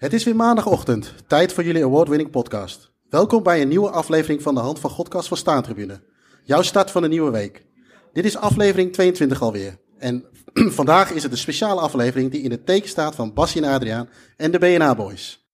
Het is weer maandagochtend, tijd voor jullie award-winning podcast. Welkom bij een nieuwe aflevering van de Hand van Godcast van Staantribune. Jouw start van de nieuwe week. Dit is aflevering 22 alweer. En vandaag is het een speciale aflevering die in het teken staat van Bassie en Adriaan en de BNA Boys.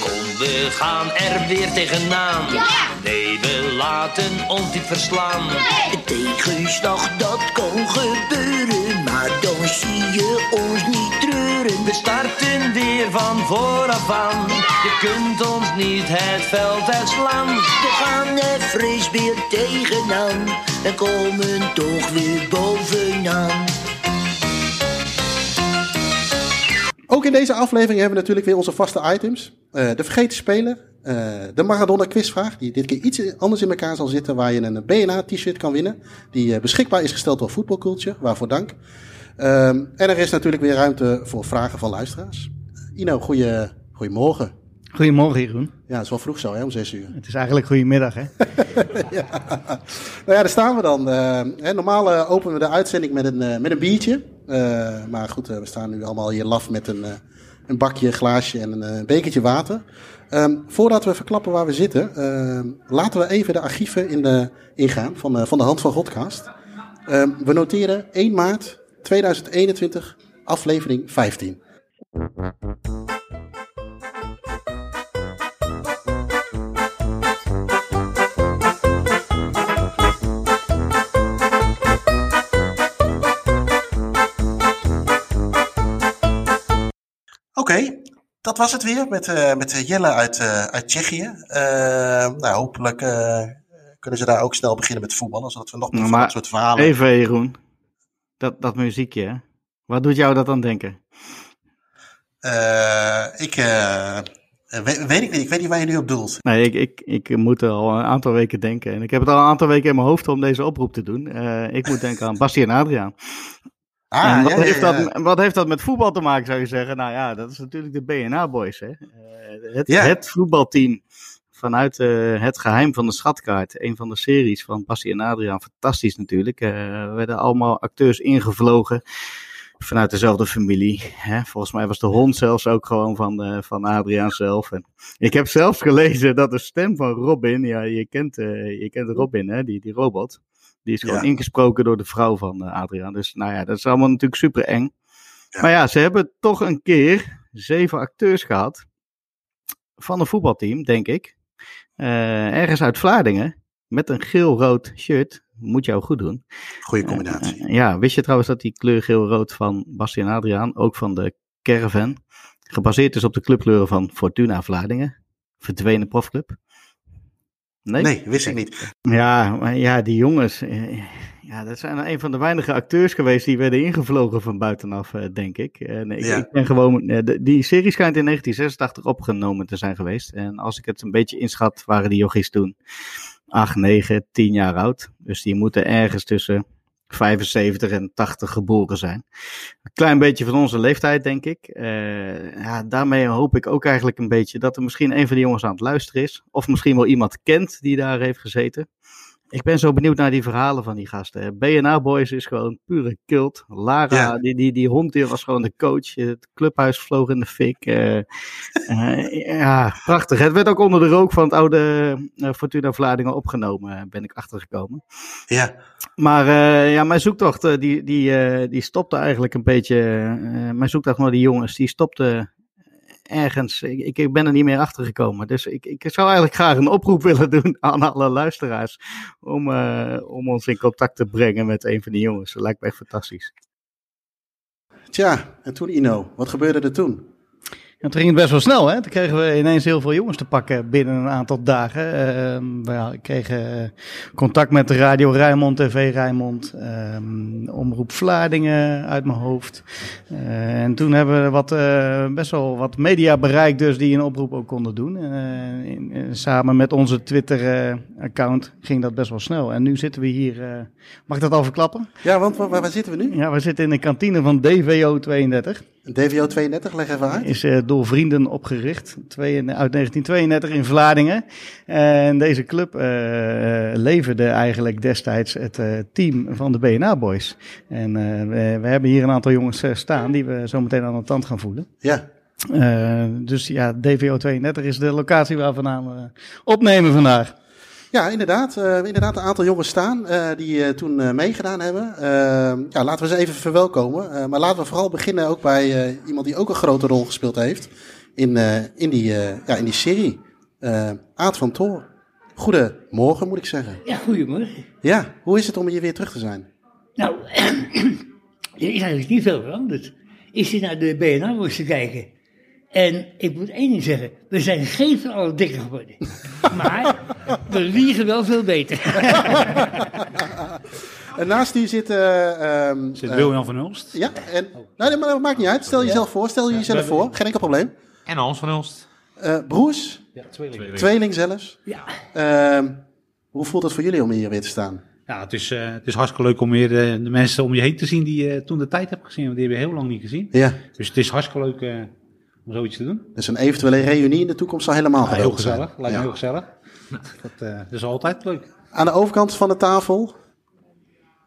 Kom, we gaan er weer tegenaan. Nee, we laten ons niet verslaan. Een tegenslag, dat kan gebeuren, maar dan zie je ons niet treuren. We starten weer van vooraf aan. Je kunt ons niet het veld uitslaan. We gaan er fris weer tegenaan en komen toch weer bovenaan. Ook in deze aflevering hebben we natuurlijk weer onze vaste items. Eh, de vergeten speler, eh, de Maradona quizvraag, die dit keer iets anders in elkaar zal zitten, waar je een BNA t-shirt kan winnen, die eh, beschikbaar is gesteld door Voetbalculture, waarvoor dank. Ehm, en er is natuurlijk weer ruimte voor vragen van luisteraars. Ino, goeie, goeiemorgen. Goedemorgen, Jeroen. Ja, het is wel vroeg zo, hè, om zes uur. Het is eigenlijk goedemiddag, hè? Nou ja, daar staan we dan. Eh, normaal eh, openen we de uitzending met een, eh, met een biertje. Maar goed, we staan nu allemaal hier laf met een, een bakje, glaasje en een bekertje water. Ehm, voordat we verklappen waar we zitten, laten we even de archieven in de, ingaan van, van de Hand van Godcast. Ehm, we noteren 1 maart 2021, aflevering 15. Dat was het weer met, eh, met eh, Jelle uit, eh, uit Tsjechië. Nou, hopelijk kunnen ze daar ook snel beginnen met voetballen, zodat we nog meer Nou, van maar dat soort verhalen... Even, Jeroen. Dat, dat muziekje, hè? Wat doet jou dat aan denken? Ik weet, weet ik niet, ik weet niet waar je nu op doelt. Nee, ik, ik, ik moet er al een aantal weken denken. En ik heb het al een aantal weken in mijn hoofd om deze oproep te doen. Ik moet denken aan Basti en Adriaan. Ah, wat, ja, heeft ja. Dat, wat heeft dat met voetbal te maken, zou je zeggen? Nou ja, dat is natuurlijk de BNA-boys, hè? Eh, het, het voetbalteam vanuit eh, Het Geheim van de Schatkaart. Een van de series van Basti en Adriaan. Fantastisch natuurlijk. Er werden allemaal acteurs ingevlogen vanuit dezelfde familie. Hè? Volgens mij was de hond zelfs ook gewoon van, van Adriaan zelf. En ik heb zelfs gelezen dat de stem van Robin, ja, je kent, je kent Robin, hè? Die, die robot. Die is gewoon Ja. ingesproken door de vrouw van eh, Adriaan. Dus nou ja, dat is allemaal natuurlijk super eng. Ja. Maar ja, ze hebben toch een keer zeven acteurs gehad. Van een voetbalteam, denk ik. Eh, ergens uit Vlaardingen. Met een geel-rood shirt. Moet jou goed doen. Goeie combinatie. Eh, ja, wist je trouwens dat die kleur geel-rood van Basti en Adriaan, ook van de Caravan, gebaseerd is op de clubkleuren van Fortuna Vlaardingen? Verdwenen profclub? Nee? nee, wist ik niet. Ja, maar ja, die jongens. eh, Ja, dat zijn een van de weinige acteurs geweest die werden ingevlogen van buitenaf, eh, denk ik. En ik, Ja. ik ben gewoon. eh, die serie schijnt in 1986 opgenomen te zijn geweest. En als ik het een beetje inschat, waren die jochies toen 8, 9, 10 jaar oud. Dus die moeten ergens tussen 75 en 80 geboren zijn. Een klein beetje van onze leeftijd, denk ik. Eh, ja, daarmee hoop ik ook eigenlijk een beetje dat er misschien een van die jongens aan het luisteren is. Of misschien wel iemand kent die daar heeft gezeten. Ik ben zo benieuwd naar die verhalen van die gasten. BNA Boys is gewoon pure cult. Lara, Ja. die, die, die hond die was gewoon de coach. Het clubhuis vloog in de fik. Eh, eh, ja, prachtig. Het werd ook onder de rook van het oude eh, Fortuna Vlaardingen opgenomen, ben ik achtergekomen. Ja, Maar ja, mijn zoektocht, die, die, die stopte eigenlijk een beetje. mijn zoektocht naar die jongens, die stopte ergens. Ik, ik ben er niet meer achter gekomen. Dus ik, ik zou eigenlijk graag een oproep willen doen aan alle luisteraars. Om, eh, om ons in contact te brengen met een van die jongens. Dat lijkt me echt fantastisch. tja, en toen Ino, wat gebeurde er toen? Het ging best wel snel, hè? Toen kregen we ineens heel veel jongens te pakken binnen een aantal dagen. Ehm, we kregen eh, contact met de Radio Rijnmond, TV Rijnmond, ehm, Omroep Vlaardingen uit mijn hoofd. Eh, en toen hebben we wat, eh, best wel wat media bereikt dus die een oproep ook konden doen. In- samen met onze Twitter-account ging dat best wel snel. En nu zitten we hier, mag ik dat al verklappen? Ja, want waar, waar zitten we nu? Ja, we zitten in de kantine van DVO 32. DVO 32, leg even uit. Is eh, door vrienden opgericht, twee, uit 1932 in Vlaardingen. En deze club eh, leverde eigenlijk destijds het team van de BNA Boys. En we, we hebben hier een aantal jongens staan die we zo meteen aan de tand gaan voelen. Ja, dus ja, DVO 32 is de locatie waar we vandaan opnemen vandaag. Ja inderdaad. eh, inderdaad een aantal jongens staan eh, die eh, toen meegedaan hebben. Eh, ja, laten we ze even verwelkomen. Maar laten we vooral beginnen ook bij iemand die ook een grote rol gespeeld heeft in, in, die, ja, in die serie. Aad van Toor. Goedemorgen, moet ik zeggen. Ja, goedemorgen. Ja, hoe is het om hier weer terug te zijn? Nou, er is eigenlijk niet veel veranderd. Ik zit naar de bna te kijken. En ik moet één ding zeggen. We zijn geen van allen dikker geworden. Maar we liegen wel veel beter. En naast u zit... ehm, Zit eh, William van Hulst. Ja, en... Nou, nee, maar dat maakt niet uit. Stel jezelf voor. Stel jezelf voor. Geen enkel probleem. En Hans van Hulst. Eh, broers, tweeling zelfs. Ja, Ehm, hoe voelt het voor jullie om hier weer te staan? Ja, het is, eh, het is hartstikke leuk om weer de mensen om je heen te zien die je toen de tijd hebt gezien. Want die hebben we heel lang niet gezien. Ja, Dus het is hartstikke leuk eh, om zoiets te doen. dus een eventuele reunie in de toekomst zal helemaal Ja, heel geweldig zijn. gezellig. Lijkt me Ja. heel gezellig. Dat, eh, dat is altijd leuk. Aan de overkant van de tafel.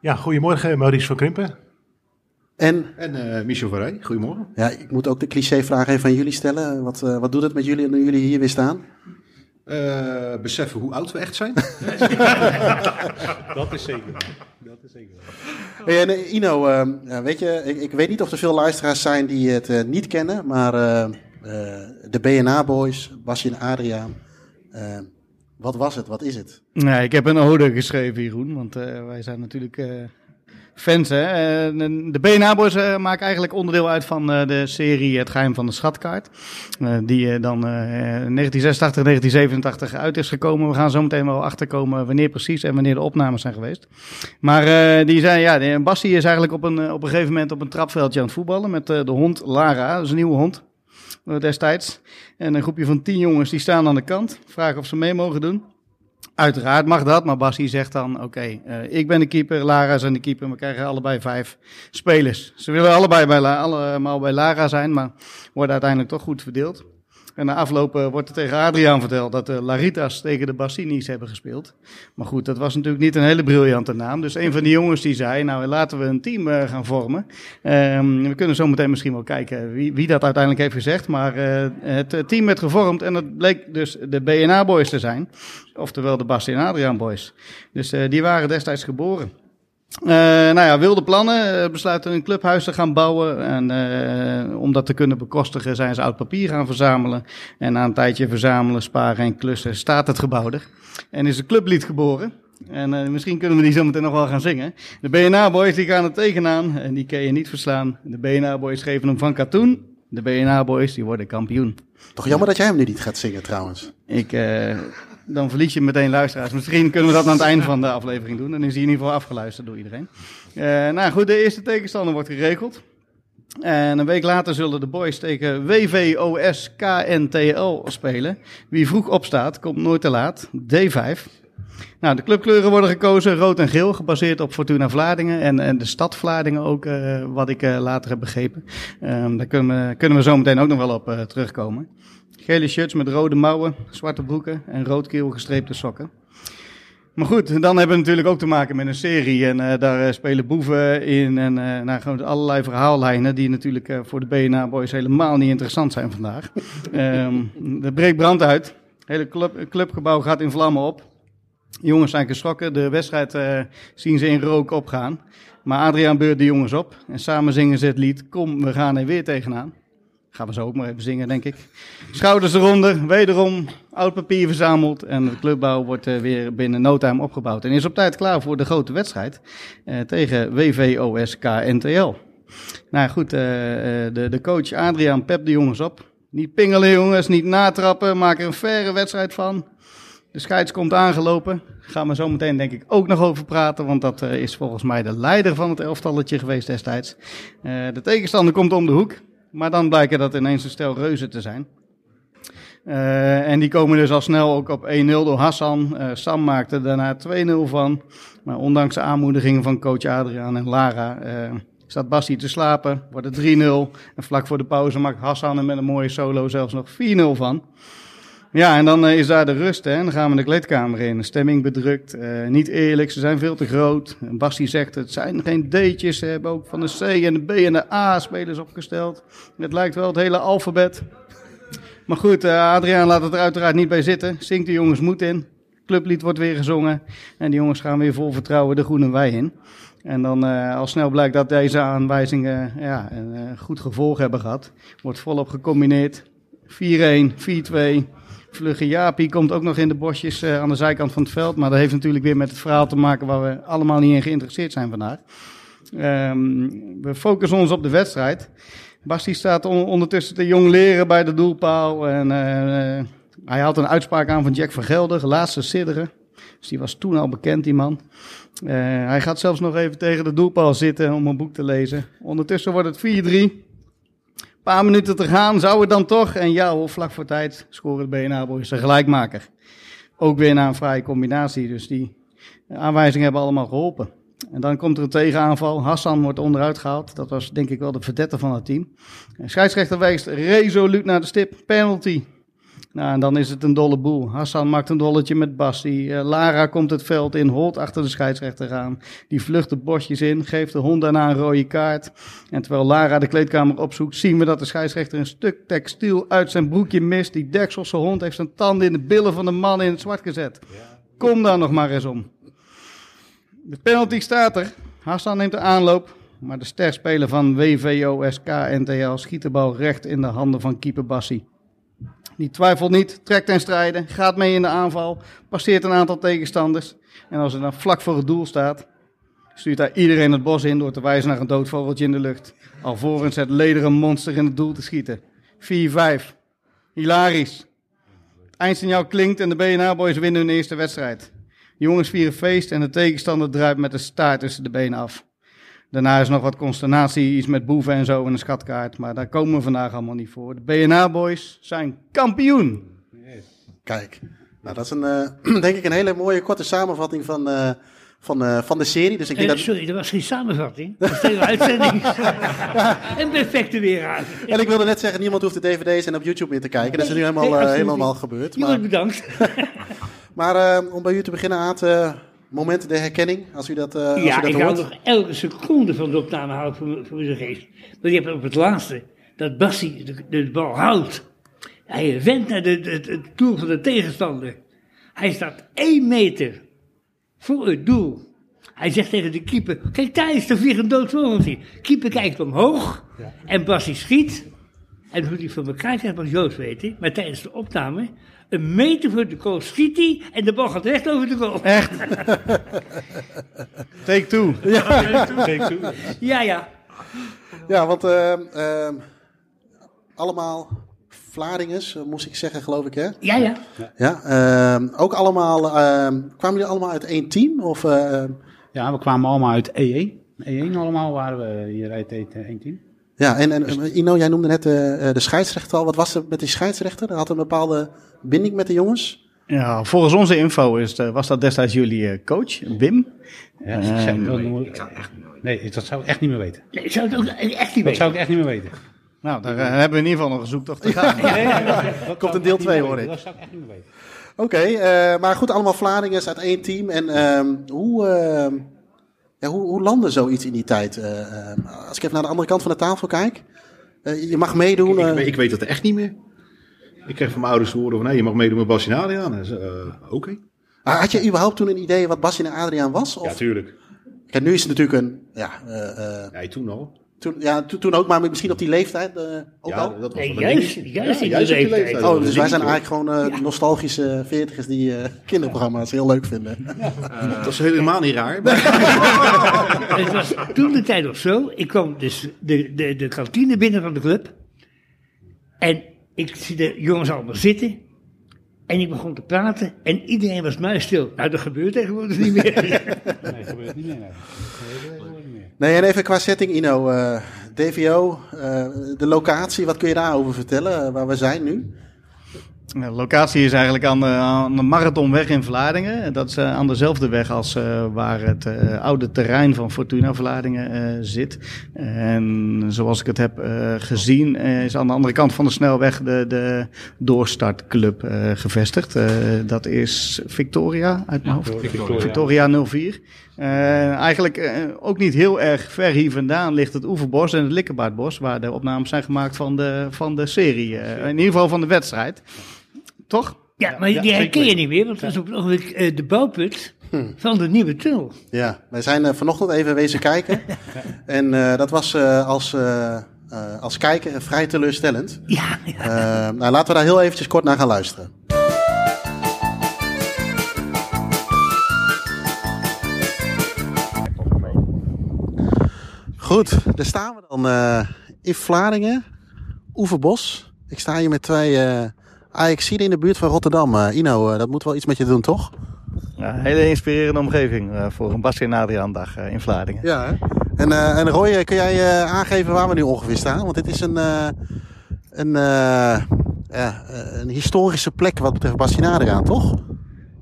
Ja, goedemorgen, Maurice van Krimpen. En En eh Michel Verrij, goedemorgen. ja, ik moet ook de clichévraag even aan jullie stellen. Wat, eh, wat doet het met jullie nu jullie hier weer staan? Eh, beseffen hoe oud we echt zijn. Dat is zeker. Dat is zeker. Hey, en, eh, Ino, ehm, ja, weet je, ik, ik weet niet of er veel luisteraars zijn die het eh, niet kennen, maar eh, eh, de BNA Boys, Basje en Adriaan. wat was het? Wat is het? Nee, ik heb een ode geschreven, Jeroen, want eh, wij zijn natuurlijk eh, fans. Hè? Eh, de BNA Boys eh, maken eigenlijk onderdeel uit van eh, de serie Het Geheim van de Schatkaart. die dan eh 1986, 1987 uit is gekomen. We gaan zo meteen wel achterkomen wanneer precies en wanneer de opnames zijn geweest. Maar die zei, ja, Bassie is eigenlijk op een, op een gegeven moment op een trapveldje aan het voetballen met de hond Lara, dat is een nieuwe hond destijds. En een groepje van tien jongens die staan aan de kant, vragen of ze mee mogen doen. Uiteraard mag dat, maar Bassie zegt dan: Oké, eh, ik ben de keeper, Lara is de keeper. We krijgen allebei vijf spelers. Ze willen allebei bij, allemaal bij Lara zijn, maar worden uiteindelijk toch goed verdeeld. En na afloop eh, wordt er tegen Adriaan verteld dat de Laritas tegen de Bassini's hebben gespeeld. Maar goed, dat was natuurlijk niet een hele briljante naam. Dus een van die jongens die zei: Nou, laten we een team eh, gaan vormen. Ehm, we kunnen zo meteen misschien wel kijken wie, wie dat uiteindelijk heeft gezegd. Maar eh, het eh, team werd gevormd en dat bleek dus de BNA Boys te zijn. Oftewel de Basti en Adriaan Boys. Dus eh, die waren destijds geboren. Eh, nou ja, wilde plannen, eh, besluiten een clubhuis te gaan bouwen. En eh, om dat te kunnen bekostigen zijn ze oud papier gaan verzamelen. En na een tijdje verzamelen, sparen en klussen staat het gebouw er. En is een clublied geboren. En misschien kunnen we die zo meteen nog wel gaan zingen. De BNA Boys die gaan er tegenaan en die kun je niet verslaan. De BNA Boys geven hem van katoen. De BNA Boys die worden kampioen. Toch jammer dat jij hem nu niet gaat zingen trouwens. Ik, eh, dan verlies je meteen luisteraars. Misschien kunnen we dat aan het eind van de aflevering doen. Dan is hij in ieder geval afgeluisterd door iedereen. Eh, nou goed, de eerste tegenstander wordt geregeld. En een week later zullen de boys tegen WVOS KNTL spelen. Wie vroeg opstaat, komt nooit te laat. D5. Nou, de clubkleuren worden gekozen, rood en geel, gebaseerd op Fortuna Vlaardingen en, en de stad Vlaardingen ook, eh, wat ik eh, later heb begrepen. Ehm, daar kunnen we, kunnen we zo meteen ook nog wel op terugkomen. Gele shirts met rode mouwen, zwarte broeken en roodkeel gestreepte sokken. Maar goed, dan hebben we natuurlijk ook te maken met een serie. En eh, daar eh, spelen boeven in. En eh nou, gewoon allerlei verhaallijnen die natuurlijk voor de BNA Boys helemaal niet interessant zijn vandaag. Ehm er breekt brand uit. Het hele club, clubgebouw gaat in vlammen op. Jongens zijn geschrokken. De wedstrijd zien ze in rook opgaan. Maar Adriaan beurt de jongens op. En samen zingen ze het lied Kom, we gaan er weer tegenaan. Gaan we zo ook maar even zingen, denk ik. Schouders eronder, wederom oud papier verzameld. En de clubbouw wordt eh, weer binnen no time opgebouwd. En is op tijd klaar voor de grote wedstrijd eh, tegen WVOSK NTL. Nou goed, eh, de, de coach Adriaan pep de jongens op. Niet pingelen jongens, niet natrappen, maak er een faire wedstrijd van. De scheids komt aangelopen. Gaan we zo meteen denk ik ook nog over praten. Want dat is volgens mij de leider van het elftalletje geweest destijds. De tegenstander komt om de hoek. Maar dan blijken dat ineens een stel reuzen te zijn. Eh, en die komen dus al snel ook op 1-0 door Hassan. Eh, Sam maakte daarna 2-0 van. Maar ondanks de aanmoedigingen van coach Adriaan en Lara... eh, Staat Basti te slapen, wordt het 3-0. En vlak voor de pauze maakt Hassan er met een mooie solo zelfs nog 4-0 van. Ja, en dan eh, is daar de rust. Hè? Dan gaan we de kleedkamer in. Stemming bedrukt. eh, niet eerlijk, ze zijn veel te groot. Basti zegt, het zijn geen D'tjes. Ze hebben ook van de C en de B en de A spelers opgesteld. Het lijkt wel het hele alfabet. Maar goed, eh, Adriaan laat het er uiteraard niet bij zitten. Zingt de jongens moed in. Clublied wordt weer gezongen. En die jongens gaan weer vol vertrouwen de groene wei in. En dan eh, al snel blijkt dat deze aanwijzingen ja, een goed gevolg hebben gehad. Wordt volop gecombineerd. 4-1, 4-2. Vlugge Jaapie komt ook nog in de bosjes eh, aan de zijkant van het veld. Maar dat heeft natuurlijk weer met het verhaal te maken waar we allemaal niet in geïnteresseerd zijn vandaag. Ehm, we focussen ons op de wedstrijd. Basti staat on- ondertussen te jong leren bij de doelpaal. En eh, hij haalt een uitspraak aan van Jack van Gelder, laatste sidderen. Dus die was toen al bekend, die man. Eh, hij gaat zelfs nog even tegen de doelpaal zitten om een boek te lezen. Ondertussen wordt het 4-3. Paar minuten te gaan, zou het dan toch? En ja, vlak voor tijd scoren de BNA Boys de gelijkmaker. Ook weer na een fraaie combinatie, dus die aanwijzingen hebben allemaal geholpen. En dan komt er een tegenaanval. Hassan wordt onderuit gehaald. Dat was denk ik wel de verdette van het team. Scheidsrechter wijst resoluut naar de stip. Penalty. Nou, en dan is het een dolle boel. Hassan maakt een dolletje met Basti. Eh, Lara komt het veld in, holt achter de scheidsrechter aan. Die vlucht de bosjes in, geeft de hond daarna een rode kaart. En terwijl Lara de kleedkamer opzoekt, zien we dat de scheidsrechter een stuk textiel uit zijn broekje mist. Die Dekselse hond heeft zijn tanden in de billen van de man in het zwart gezet. Kom daar nog maar eens om. De penalty staat er. Hassan neemt de aanloop. Maar de sterspeler van WVOSK NTL schiet de bal recht in de handen van keeper Bassi. Die twijfelt niet, trekt ten strijde, gaat mee in de aanval, passeert een aantal tegenstanders. En als hij dan vlak voor het doel staat, stuurt hij iedereen het bos in door te wijzen naar een dood vogeltje in de lucht. Alvorens het lederen monster in het doel te schieten. 4-5. Hilarisch. Het eindsignaal klinkt en de BNA-boys winnen hun eerste wedstrijd. De jongens vieren feest en de tegenstander druipt met de staart tussen de benen af. Daarna is nog wat consternatie, iets met boeven en zo en een schatkaart. Maar daar komen we vandaag allemaal niet voor. De BNA-boys zijn kampioen. Kijk, nou, dat is een, eh, denk ik een hele mooie korte samenvatting van, eh, van, eh, van de serie. Dus ik denk dat... sorry, dat was geen samenvatting. Dat was een uitzending. Een perfecte weerraad. En ik wilde net zeggen, niemand hoeft de dvd's en op YouTube meer te kijken. Dat is nu helemaal, Nee, helemaal gebeurd. Maar, bedankt. maar eh, om bij u te beginnen, Aad, eh, momenten de herkenning, als u dat, eh, als Ja, u dat ik hou hoort. nog elke seconde van de opname houden voor, mijn- voor mijn geest. Maar je hebt op het laatste dat Bassi de, de bal houdt. Hij went naar de, het doel van de tegenstander. Hij staat één meter voor het doel. Hij zegt tegen de keeper: Kijk, daar is de vliegend dood vogeltje. Keeper kijkt omhoog en Bassi schiet. En hoe hij van elkaar krijgt, mag Joost weten. Maar tijdens de opname, een meter voor de goal schiet hij en de bal gaat recht over de goal. Echt. Take two. Ja, ja. Ja, want eh, eh, allemaal Vlaardingers, eh, moest ik zeggen, geloof ik, hè? Ja, ja. Ja, eh, ook allemaal, kwamen jullie allemaal uit één team? Of, eh, Ja, we kwamen allemaal uit E1. E1 allemaal waren we hier uit het één team. Ja, en, en eh, Ino, jij noemde net eh, eh, de scheidsrechter al. Wat was er met die scheidsrechter? Had een bepaalde binding met de jongens? Ja, volgens onze info is, het, eh, was dat destijds jullie coach, Wim. Ja, ik zou, dat, nee, dat zou ik echt niet meer weten. Nee, ik zou het ook echt niet Dat weten. zou ik echt niet meer weten. Nou, daar hebben we in ieder geval nog een zoektocht te gaan. Dat Komt zou een deel ik echt twee, niet hoor meer ik. Dat zou ik echt niet meer weten. Oké, eh, maar goed, allemaal Vlaardingers uit één team. En ehm, hoe, ehm, ja, hoe, hoe landde zoiets in die tijd? Eh, ehm, als ik even naar de andere kant van de tafel kijk. Eh, je mag meedoen. Ik, eh, ik weet dat echt niet meer. Ik kreeg van mijn ouders te horen van, nee, je mag meedoen met Bas en Adriaan. Eh, Oké. Ah, Had je überhaupt toen een idee wat Basje en Adriaan was? Of? Ja, tuurlijk. Kijk, nu is het natuurlijk een. Ja, eh, eh, Ja, toen al. Toen, ja toen, toen ook, maar misschien op die leeftijd eh, ook ja, al. dat was Nee, juist- juist Ja, die juist op die leeftijd. Oh, dus wij zijn eigenlijk gewoon eh, nostalgische veertigers die eh, kinderprogramma's heel leuk vinden. Dat is helemaal niet raar. Het was toen de tijd nog zo. Ik kwam dus de, de, de kantine binnen van de club. En ik zie de jongens allemaal zitten. En ik begon te praten. En iedereen was muisstil. Nou, dat gebeurt tegenwoordig niet meer. Nee, dat gebeurt niet meer. Nee. Nee, dat gebeurt niet meer. Nee, en even qua setting, Ino. eh, DVO, eh, de locatie, wat kun je daarover vertellen, eh, waar we zijn nu? De locatie is eigenlijk aan de, aan de Marathonweg in Vlaardingen. Dat is eh, aan dezelfde weg als eh, waar het eh, oude terrein van Fortuna Vlaardingen zit. En zoals ik het heb gezien, is aan de andere kant van de snelweg de, de Doorstartclub gevestigd. Dat is Victoria uit mijn hoofd. Victoria 04. Eh, eigenlijk eh, ook niet heel erg ver hier vandaan ligt het Oeverbos en het Likkerbaardbos, waar de opnames zijn gemaakt van de, van de serie. eh, in ieder geval van de wedstrijd. Toch? Ja, maar die herken je niet meer, want dat is op het ogenblik de bouwput van de nieuwe tunnel. Ja, wij zijn vanochtend even wezen kijken. en eh, dat was eh, als, als kijker vrij teleurstellend. Ja, ja. Nou, laten we daar heel eventjes kort naar gaan luisteren. Goed, daar staan we dan eh, in Vlaardingen, Oeverbos. Ik sta hier met twee eh Ajaxiden in de buurt van Rotterdam. Eh, Ino, dat moet wel iets met je doen, toch? Ja, een hele inspirerende omgeving voor een Bastien Adriaan dag in Vlaardingen. Ja, hè? En, en Roy, kun jij aangeven waar we nu ongeveer staan? Want dit is een, een, ja, een historische plek wat betreft Bastien Adriaan, toch?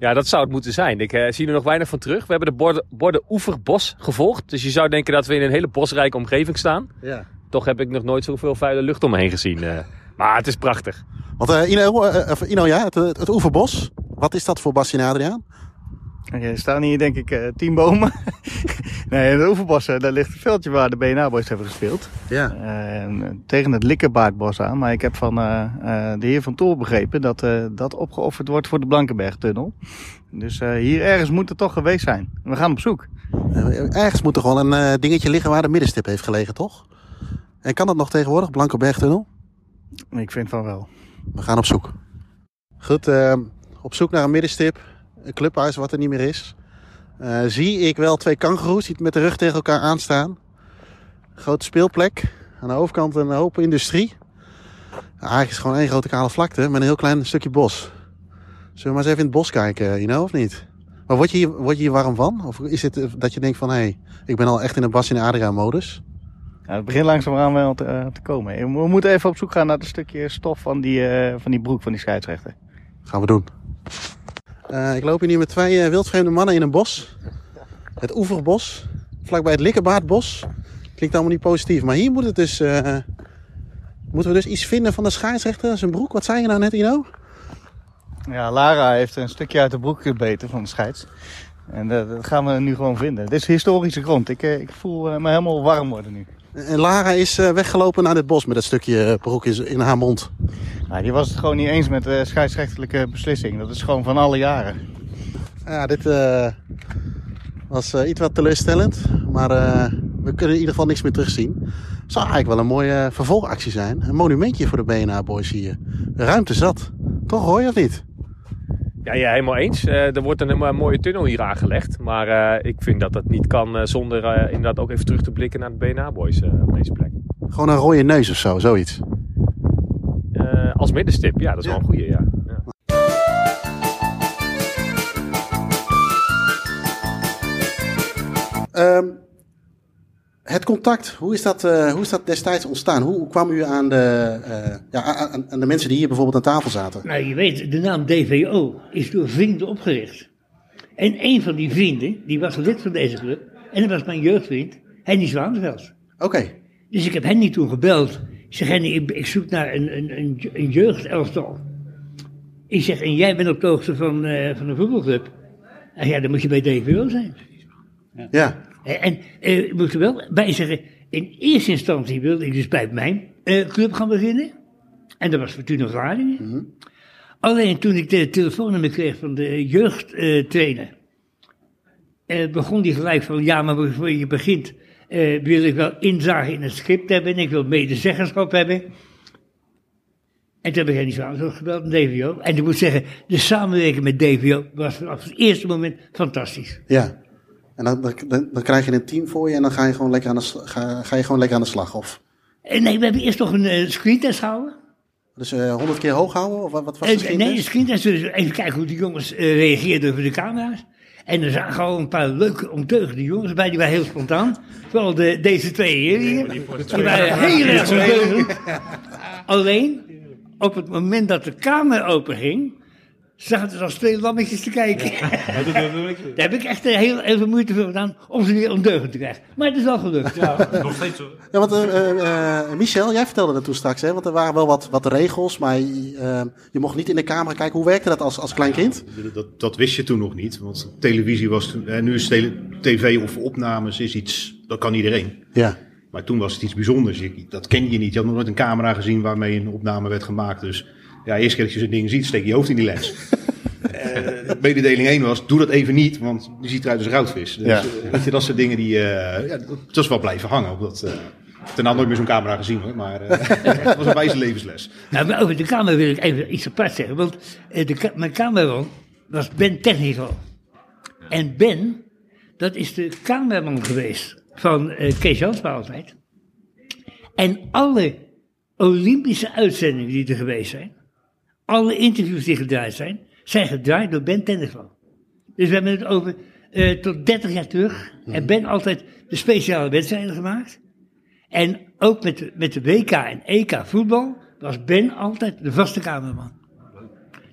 Ja, dat zou het moeten zijn. Ik eh, zie er nog weinig van terug. We hebben de borden, borden Oeverbos gevolgd. Dus je zou denken dat we in een hele bosrijke omgeving staan. Ja. Toch heb ik nog nooit zoveel vuile lucht om me heen gezien. eh. maar het is prachtig. Want eh, Ino, Ino, ja, het, het, het Oeverbos, wat is dat voor Bastien Adriaan? Oké, er staan hier denk ik eh, tien bomen. nee, in de Oeverbos, eh, daar ligt het veldje waar de BNA-boys hebben gespeeld. Ja. En, eh, tegen het Likkerbaardbos aan. Maar ik heb van eh, eh, de heer Van Toor begrepen dat dat opgeofferd wordt voor de Blankenbergtunnel. Dus hier ergens moet het toch geweest zijn. We gaan op zoek. Ergens moet toch wel een dingetje liggen waar de middenstip heeft gelegen, toch? En kan dat nog tegenwoordig, Blankenbergtunnel? Ik vind van wel. We gaan op zoek. Goed, eh, op zoek naar een middenstip. Een clubhuis wat er niet meer is. Eh, zie ik wel twee kangoeroes die met de rug tegen elkaar aanstaan. Grote speelplek. Aan de overkant een hoop industrie. Eigenlijk is het gewoon één grote kale vlakte met een heel klein stukje bos. Zullen we maar eens even in het bos kijken, Ino, of niet? Maar word je hier, word je hier warm van? Of is het eh, dat je denkt van, hé, hey, ik ben al echt in een Bas in Adriaan modus? Ja, het begint langzamerhand wel te, eh, te komen. We moeten even op zoek gaan naar het stukje stof van die, van die broek van die scheidsrechter. Gaan we doen. Eh, ik loop hier nu met twee eh, wildvreemde mannen in een bos. Het Oeverbos. Vlakbij het Likkerbaardbos. Klinkt allemaal niet positief. Maar hier moet het dus, eh, moeten we dus iets vinden van de scheidsrechter. Zijn broek. Wat zei je nou net, Ino? Ja, Lara heeft een stukje uit de broek gebeten van de scheids. En dat, gaan we nu gewoon vinden. Dit is historische grond. Ik, ik voel me helemaal warm worden nu. En Lara is eh, weggelopen naar dit bos met dat stukje eh, broek in, haar mond. Nou, die was het gewoon niet eens met de scheidsrechtelijke beslissing. Dat is gewoon van alle jaren. Ja, dit eh, was eh, iets wat teleurstellend. Maar eh, we kunnen in ieder geval niks meer terugzien. Zou eigenlijk wel een mooie eh, vervolgactie zijn. Een monumentje voor de BNA-boys hier. Ruimte zat. Toch Roy, of niet? Ja, ja helemaal eens. Eh, er wordt een, mooie tunnel hier aangelegd. Maar eh, ik vind dat dat niet kan eh, zonder inderdaad ook even terug te blikken naar de BNA-boys eh, op deze plek. Gewoon een rode neus of zo, zoiets. Als middenstip, ja, dat is wel een goeie, ja. ja. Het contact, hoe is, dat, eh, hoe is dat destijds ontstaan? Hoe, kwam u aan de, eh, ja, aan, aan de mensen die hier bijvoorbeeld aan tafel zaten? Nou, je weet, de naam DVO is door vrienden opgericht. En een van die vrienden, die was lid van deze club. En dat was mijn jeugdvriend, Henny Zwaanveld. Oké, Dus ik heb Henny toen gebeld. Ik zeg, Henny, ik, ik zoek naar een, een, een, een jeugdelftal. Ik zeg, en jij bent op de hoogte van, eh, van een voetbalclub. En ja, dan moet je bij DVO zijn. ja. En, en eh, ik moet er wel bij zeggen, in eerste instantie wilde ik dus bij mijn eh, club gaan beginnen. En dat was Fortuna Vlaardingen. Alleen toen ik de telefoonnummer kreeg van de jeugdtrainer, eh, begon die gelijk van, ja, maar voor je begint eh, wil ik wel inzage in het script hebben en ik wil medezeggenschap hebben. En toen heb ik Henny Zwaanveld gebeld, een DVO. En ik moet zeggen, de samenwerking met DVO was vanaf het eerste moment fantastisch. ja. En dan, dan, krijg je een team voor je en dan ga je gewoon lekker aan de, ga, ga je gewoon lekker aan de slag. Of, En nee, we hebben eerst nog een uh, screentest gehouden. dus eh, honderd keer hoog houden? Of wat, wat was Eh, de nee, de screentest? Dus even kijken hoe de jongens eh, reageerden voor de camera's. En er zagen al een paar leuke, ondeugende jongens bij. Die waren heel spontaan. Vooral de, deze twee hier. Die waren heel erg ondeugend. Alleen, op het moment dat de kamer open ging, zaten er als twee lammetjes te kijken. Daar heb ik echt heel, heel veel moeite voor gedaan om ze weer ondeugend te krijgen. Maar het is wel gelukt. Nog steeds zo. Ja, want eh, eh, eh, Michel, jij vertelde dat toen straks, hè? Want er waren wel wat, wat regels, maar eh, je mocht niet in de camera kijken. Hoe werkte dat als, als klein kind? Dat, dat wist je toen nog niet. Want televisie was toen. eh, nu is tele- tv of opnames is iets. Dat kan iedereen. Ja. Maar toen was het iets bijzonders. Je- dat ken je niet. Je had nog nooit een camera gezien waarmee een opname werd gemaakt. Dus ja, eerst keer dat je zo'n ding ziet, steek je je hoofd in die lens. Eh, mededeling 1 was, doe dat even niet, want die ziet eruit als een goudvis. Dus Ja. eh, weet je, dat soort dingen, die, eh, ja, dat, is wel blijven hangen. Op dat, eh, ik heb daarna nooit meer zo'n camera gezien hoor, maar eh, het was een wijze levensles. Nou, maar over de kamer wil ik even iets apart zeggen. Want eh, de, mijn kamerman was Ben Technico. En Ben, dat is de kamerman geweest van eh, Kees Jansma altijd. En alle Olympische uitzendingen die er geweest zijn, alle interviews die gedraaid zijn, zijn gedraaid door Ben Technico. Dus we hebben het over eh, tot 30 jaar terug. En Ben altijd de speciale wedstrijden gemaakt. En ook met de, met de WK en EK voetbal was Ben altijd de vaste kamerman.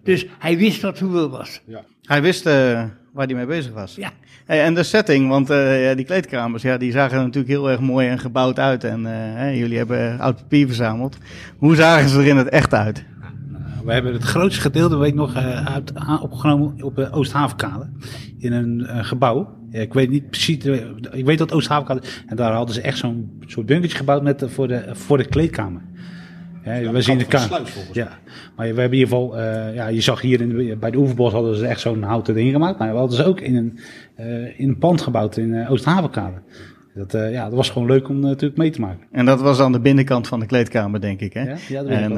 Dus hij wist wat voetbal was. Hij wist eh, waar hij mee bezig was. Ja. Hey, en de setting, want eh, ja, die kleedkamers, ja, die zagen er natuurlijk heel erg mooi en gebouwd uit. En jullie hebben oud papier verzameld. Hoe zagen ze er in het echt uit? We hebben het grootste gedeelte, weet ik nog, eh, uit, opgenomen op de Oosthavenkade. In een eh, gebouw. Ik weet niet precies, eh, ik weet dat Oosthavenkade. En daar hadden ze echt zo'n soort bunkertje gebouwd met, eh, voor, de, voor de kleedkamer. Ja, we zien de volgens Ja, maar we hebben in ieder geval, eh, ja, je zag hier in de- bij de Oeverbos hadden ze echt zo'n houten ding gemaakt. Maar we hadden ze ook in een, eh, in een pand gebouwd in uh, Oosthavenkade. Dat, eh, ja, dat was gewoon leuk om eh, natuurlijk mee te maken. En dat was aan de binnenkant van de kleedkamer, denk ik. Hè? Ja, ja, en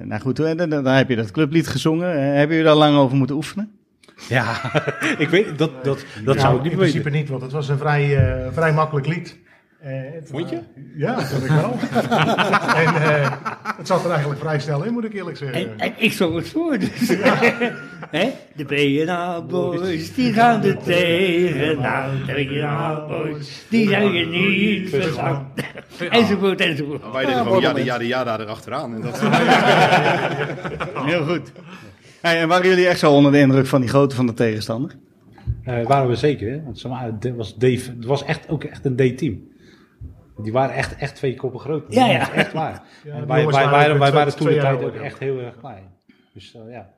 eh, nou goed, en dan, dan heb je dat clublied gezongen. Hebben jullie daar lang over moeten oefenen? Ja, ik weet, dat, dat, dat zou ik niet in weten. principe niet, want het was een vrij, eh, vrij makkelijk lied. Eh, Vond je? Ja, dat ik wel. en eh, het zat er eigenlijk vrij snel in, moet ik eerlijk zeggen. En, en ik zong het voor. Dus. Hè? De BNA-boys, die gaan er tegenaan. De BNA-boys, die zijn je niet verstaan. enzovoort, enzovoort. Wij deden gewoon ja, de ja, de ja daar erachteraan. En dat, Heel goed. Hey, en waren jullie echt zo onder de indruk van die grootte van de tegenstander? Eh, waren we zeker, hè? want het was, D, het was echt, ook echt een D-team. Die waren echt, echt twee koppen groot. Ja, ja. Echt waar. Ja, en wij, wij, waren wij, wij waren toen de tijd ook echt heel erg klein. Dus uh, ja.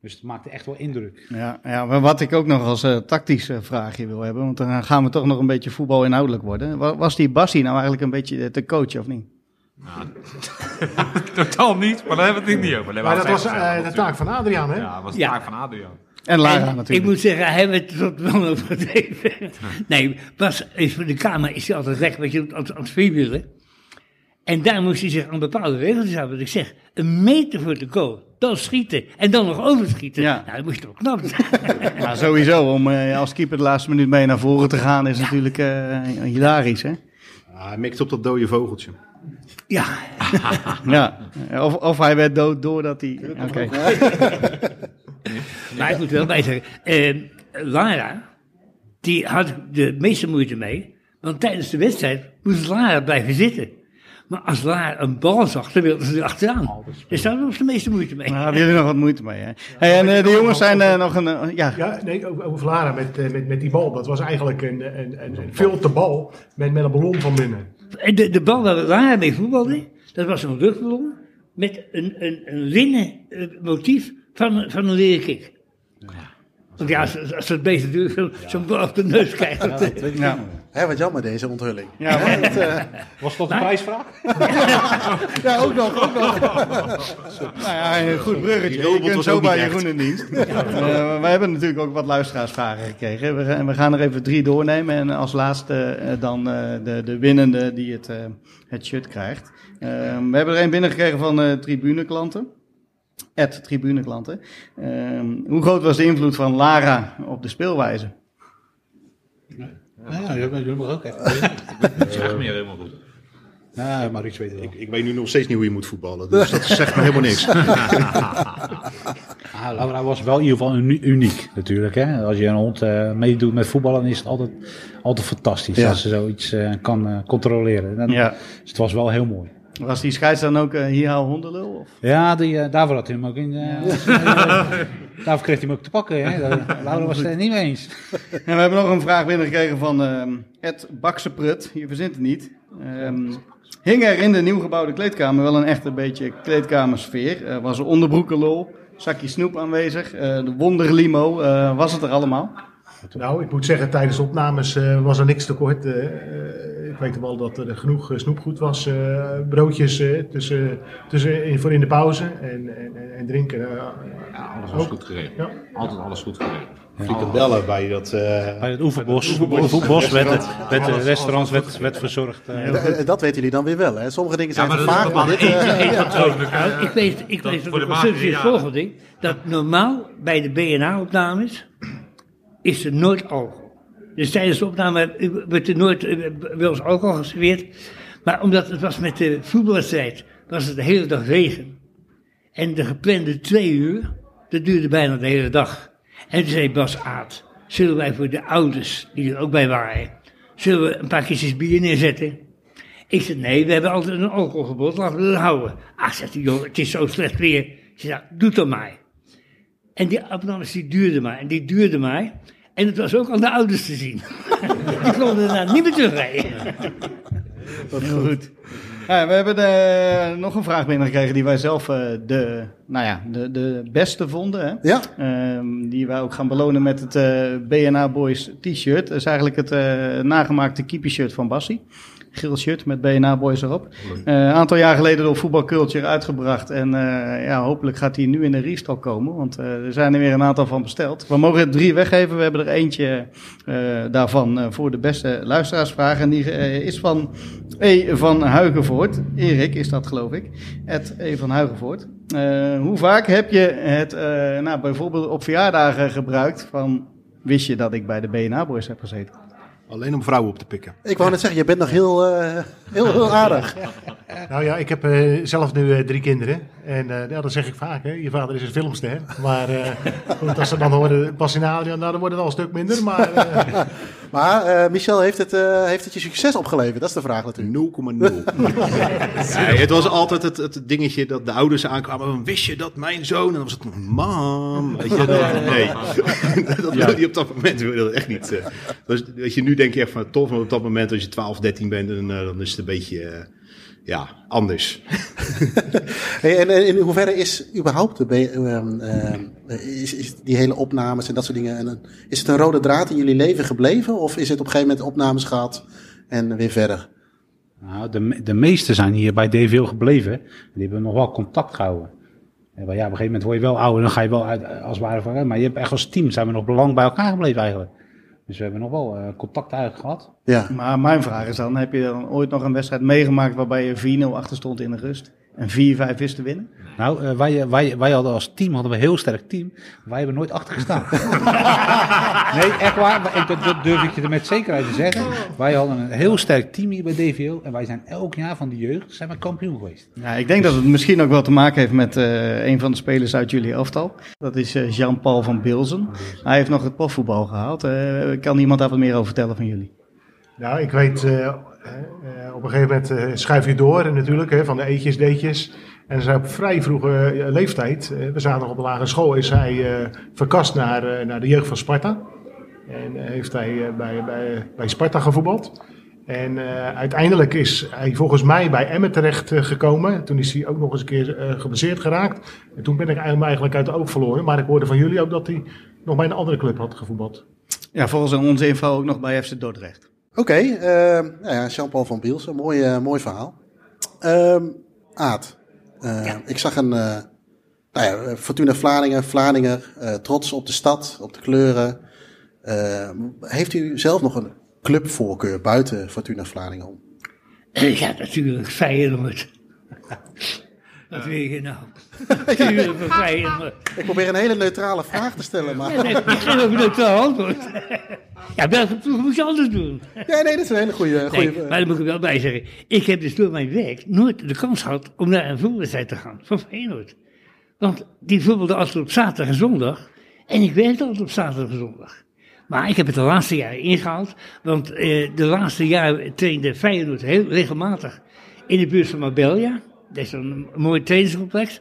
Dus het maakte echt wel indruk. Ja, ja, maar wat ik ook nog als uh, tactisch uh, vraagje wil hebben, want dan gaan we toch nog een beetje voetbal inhoudelijk worden. Was, was die Bassie nou eigenlijk een beetje te coach of niet? Nou, totaal niet, maar daar hebben we het niet over. Maar dat was uh, de taak van Adriaan, hè? Ja, dat was de Ja. taak van Adriaan. En Lara En natuurlijk. Ik moet zeggen, hij het tot wel overdreven. Nee, Bas is voor de kamer is hij altijd weg, weet je, als, als freewheeler. En daar moest hij zich aan bepaalde regels houden. Wat ik zeg, een meter voor de goal, dan schieten en dan nog overschieten. Ja. Nou, dat moest je toch knap zijn. Maar sowieso, om uh, als keeper de laatste minuut mee naar voren te gaan is natuurlijk uh, hilarisch, hè? Ah, hij mikt op dat dode vogeltje. Ja, Ja, of, of hij werd dood doordat hij... Oké. maar ik moet wel bij zeggen, eh, Lara, die had de meeste moeite mee. Want tijdens de wedstrijd moest Lara blijven zitten. Maar als Lara een bal zag, dan wilde ze er achteraan. Dus daar was de meeste moeite mee. Daar hebben jullie nog wat moeite mee, hè? Hey, en uh, de jongens zijn uh, nog een... Uh, ja. Ja, nee, over, Lara met, met, met die bal. Dat was eigenlijk een, een, een, een filterbal met, met een ballon van binnen. En de, de bal waar Lara mee voetbalde, dat was een luchtballon met een, een, een linnen motief van, van een leren kik. Want ja, als, als het beest natuurlijk zo'n zo bal op de neus krijgt. Ja, dat weet ik ja. Hé, wat jammer deze onthulling. Ja, maar het, uh... Was dat een prijsvraag? ja, ook nog, ook nog. nou ja, een goed bruggetje. Je kunt zo bij Jeroen in dienst. uh, we hebben natuurlijk ook wat luisteraarsvragen gekregen. We gaan, we gaan er even drie doornemen. En als laatste uh, dan de, de winnende die het, het shirt krijgt. we hebben er een binnengekregen van tribuneklanten. Ed tribuneklanten. hoe groot was de invloed van Lara op de speelwijze? Ja, ja jullie mag ook even. Ik helemaal goed. Ja, maar ik weet het wel. Ik, ik, weet nu nog steeds niet hoe je moet voetballen, dus dat zegt me helemaal niks. ah, Laura was wel in ieder geval uniek natuurlijk. Hè? Als je een hond uh, meedoet met voetballen, is het altijd, altijd fantastisch ja. als ze zoiets uh, kan uh, controleren. Dan, ja. Dus het was wel heel mooi. Was die scheids dan ook eh, hier haal hondenlul? Of? Ja, die, eh, daarvoor had hij hem ook in. eh, daarvoor kreeg hij hem ook te pakken. Hè? Daar- Laura was het er niet mee eens. En we hebben nog een vraag binnengekregen van ehm Ed Bakseprut. Je verzint het niet. Ehm, hing er in de nieuw gebouwde kleedkamer wel een echt een beetje kleedkamersfeer? Eh, was er onderbroekenlol, zakje snoep aanwezig, eh, de wonderlimo, eh, was het er allemaal? Nou, ik moet zeggen, tijdens de opnames eh, was er niks tekort. Ik weet wel dat er genoeg eh, snoepgoed was. eh, broodjes eh, tussen, tussen in, voor in de pauze en, en, en, en drinken. Ja, alles was ook. goed geregeld. Ja. Altijd alles goed geregeld. Frikandellen bij dat... eh, Bij het oeverbos, oeverbos. oeverbos werd, Restaurant. werd de restaurants werd, werd verzorgd. dat weten jullie dan weer wel. Hè? Sommige dingen zijn maar dat is vaak, maar dit, ja. Nou, ik weet, ik Dat weet voor ook de het volgende ding. Dat normaal bij de BNA-opnames is er nooit alcohol. Dus tijdens de opname werd er nooit eh, wel eens alcohol geserveerd. Maar omdat het was met de voetbalwedstrijd, was het de hele dag regen. En de geplande twee uur, dat duurde bijna de hele dag. En toen zei Bas Aad, zullen wij voor de ouders, die er ook bij waren, zullen we een paar kistjes bier neerzetten? Ik zei, nee, we hebben altijd een alcoholverbod, laten we dat houden. Ah, zegt hij, joh, het is zo slecht weer. Ik zei, doe het maar. En die opnames die duurden maar, en die duurden maar. En het was ook aan de ouders te zien. die konden daarna niet meer terugrijden. Goed. Ja, we hebben nog een vraag binnengekregen die wij zelf eh, de, nou ja, de, de beste vonden. Hè? Ja. Ehm, die wij ook gaan belonen met het eh, BNA Boys t-shirt. Dat is eigenlijk het eh, nagemaakte keeper-shirt van Bassie. Geel shirt met BNA Boys erop. Eh, Een aantal jaar geleden door Voetbal Culture uitgebracht. En eh, ja, hopelijk gaat hij nu in de restock komen. Want eh, er zijn er weer een aantal van besteld. We mogen er drie weggeven. We hebben er eentje daarvan voor de beste luisteraarsvraag. En die is van E. van Huigenvoort. Erik is dat geloof ik. Het E. van Huigenvoort. Hoe vaak heb je het nou, bijvoorbeeld op verjaardagen gebruikt van... Wist je dat ik bij de BNA Boys heb gezeten? Alleen om vrouwen op te pikken. Ik wou net zeggen, je bent nog heel, eh, heel, heel aardig. Nou ja, ik heb eh, zelf nu eh, drie kinderen. En eh ja, dat zeg ik vaak, hè. je vader is een filmster. Maar eh, goed, als ze dan horen en Adriaan, nou, dan wordt het al een stuk minder. Maar eh, Maar eh, Michel, heeft het, eh, heeft het je succes opgeleverd? Dat is de vraag natuurlijk. 0,0. Nee, het was altijd het, het dingetje dat de ouders aankwamen. van, Wist je dat mijn zoon? En dan was het, mam. Weet je, dat, nee. dat wilde je op dat moment wilde dat echt niet. eh. Dus, weet je, nu denk je echt van tof, maar op dat moment als je 12, 13 bent, dan, dan is het een beetje, ja, anders. Hey, en, en in hoeverre is überhaupt de, ehm, ehm, is, is die hele opnames en dat soort dingen, en, is het een rode draad in jullie leven gebleven? Of is het op een gegeven moment opnames gehad en weer verder? Nou, de, de meesten zijn hier bij DVO gebleven. Die hebben nog wel contact gehouden. En ja, op een gegeven moment word je wel ouder, dan ga je wel uit, als het ware van, maar je hebt echt als team zijn we nog lang bij elkaar gebleven eigenlijk. Dus we hebben nog wel eh, contact eigenlijk gehad. Ja. Maar mijn vraag is dan, heb je dan ooit nog een wedstrijd meegemaakt waarbij je 4-0 achter stond in de rust? En 4-5 wist te winnen? Nou, eh, wij, wij, wij hadden als team hadden we een heel sterk team. Wij hebben nooit achter gestaan. nee, echt waar. Ik, dat, dat durf ik je er met zekerheid te zeggen. Wij hadden een heel sterk team hier bij DVO. En wij zijn elk jaar van de jeugd zijn we kampioen geweest. Ja, ik denk dat het misschien ook wel te maken heeft met eh, een van de spelers uit jullie elftal. Dat is eh, Jean-Paul van Bilzen. Hij heeft nog het profvoetbal gehaald. Eh, kan iemand daar wat meer over vertellen van jullie? nou, ik weet, eh, eh, op een gegeven moment eh, schuif je door en natuurlijk, hè, van de eetjes, deetjes. En ze op vrij vroege eh, leeftijd, eh, we zaten nog op de lagere school, is hij eh, verkast naar, eh, naar de jeugd van Sparta. En eh, heeft hij eh, bij, bij, bij Sparta gevoetbald. En eh, uiteindelijk is hij volgens mij bij Emmen terecht gekomen. Toen is hij ook nog eens een keer eh, geblesseerd geraakt. En toen ben ik hem eigenlijk uit de oog verloren. Maar ik hoorde van jullie ook dat hij nog bij een andere club had gevoetbald. Ja, volgens onze info ook nog bij FC Dordrecht. Oké, nou ja, Jean-Paul van Bielsen, mooi, mooi verhaal. Ehm Eh, ik zag een eh, nou ja, Fortuna Vlaardingen, Vlaardingen, eh, trots op de stad, op de kleuren. Heeft u zelf nog een clubvoorkeur buiten Fortuna Vlaardingen om? Ja, natuurlijk, Feyenoord. Wat wil je nou? Ik probeer een hele neutrale vraag te stellen, maar... Ja, nee, ik geef ook een neutraal antwoord. Ja, welke ploeg moet je anders doen? Ja, nee, dat is een hele goede... Nee, maar daar moet ik wel bij zeggen. Ik heb dus door mijn werk nooit de kans gehad om naar een voetbalwedstrijd te gaan van Feyenoord. Want die voetbalde altijd op zaterdag en zondag. En ik werkte altijd op zaterdag en zondag. Maar ik heb het de laatste jaren ingehaald. Want eh, de laatste jaren trainde Feyenoord heel regelmatig in de buurt van Marbella. Dat is een mooi trainingscomplex.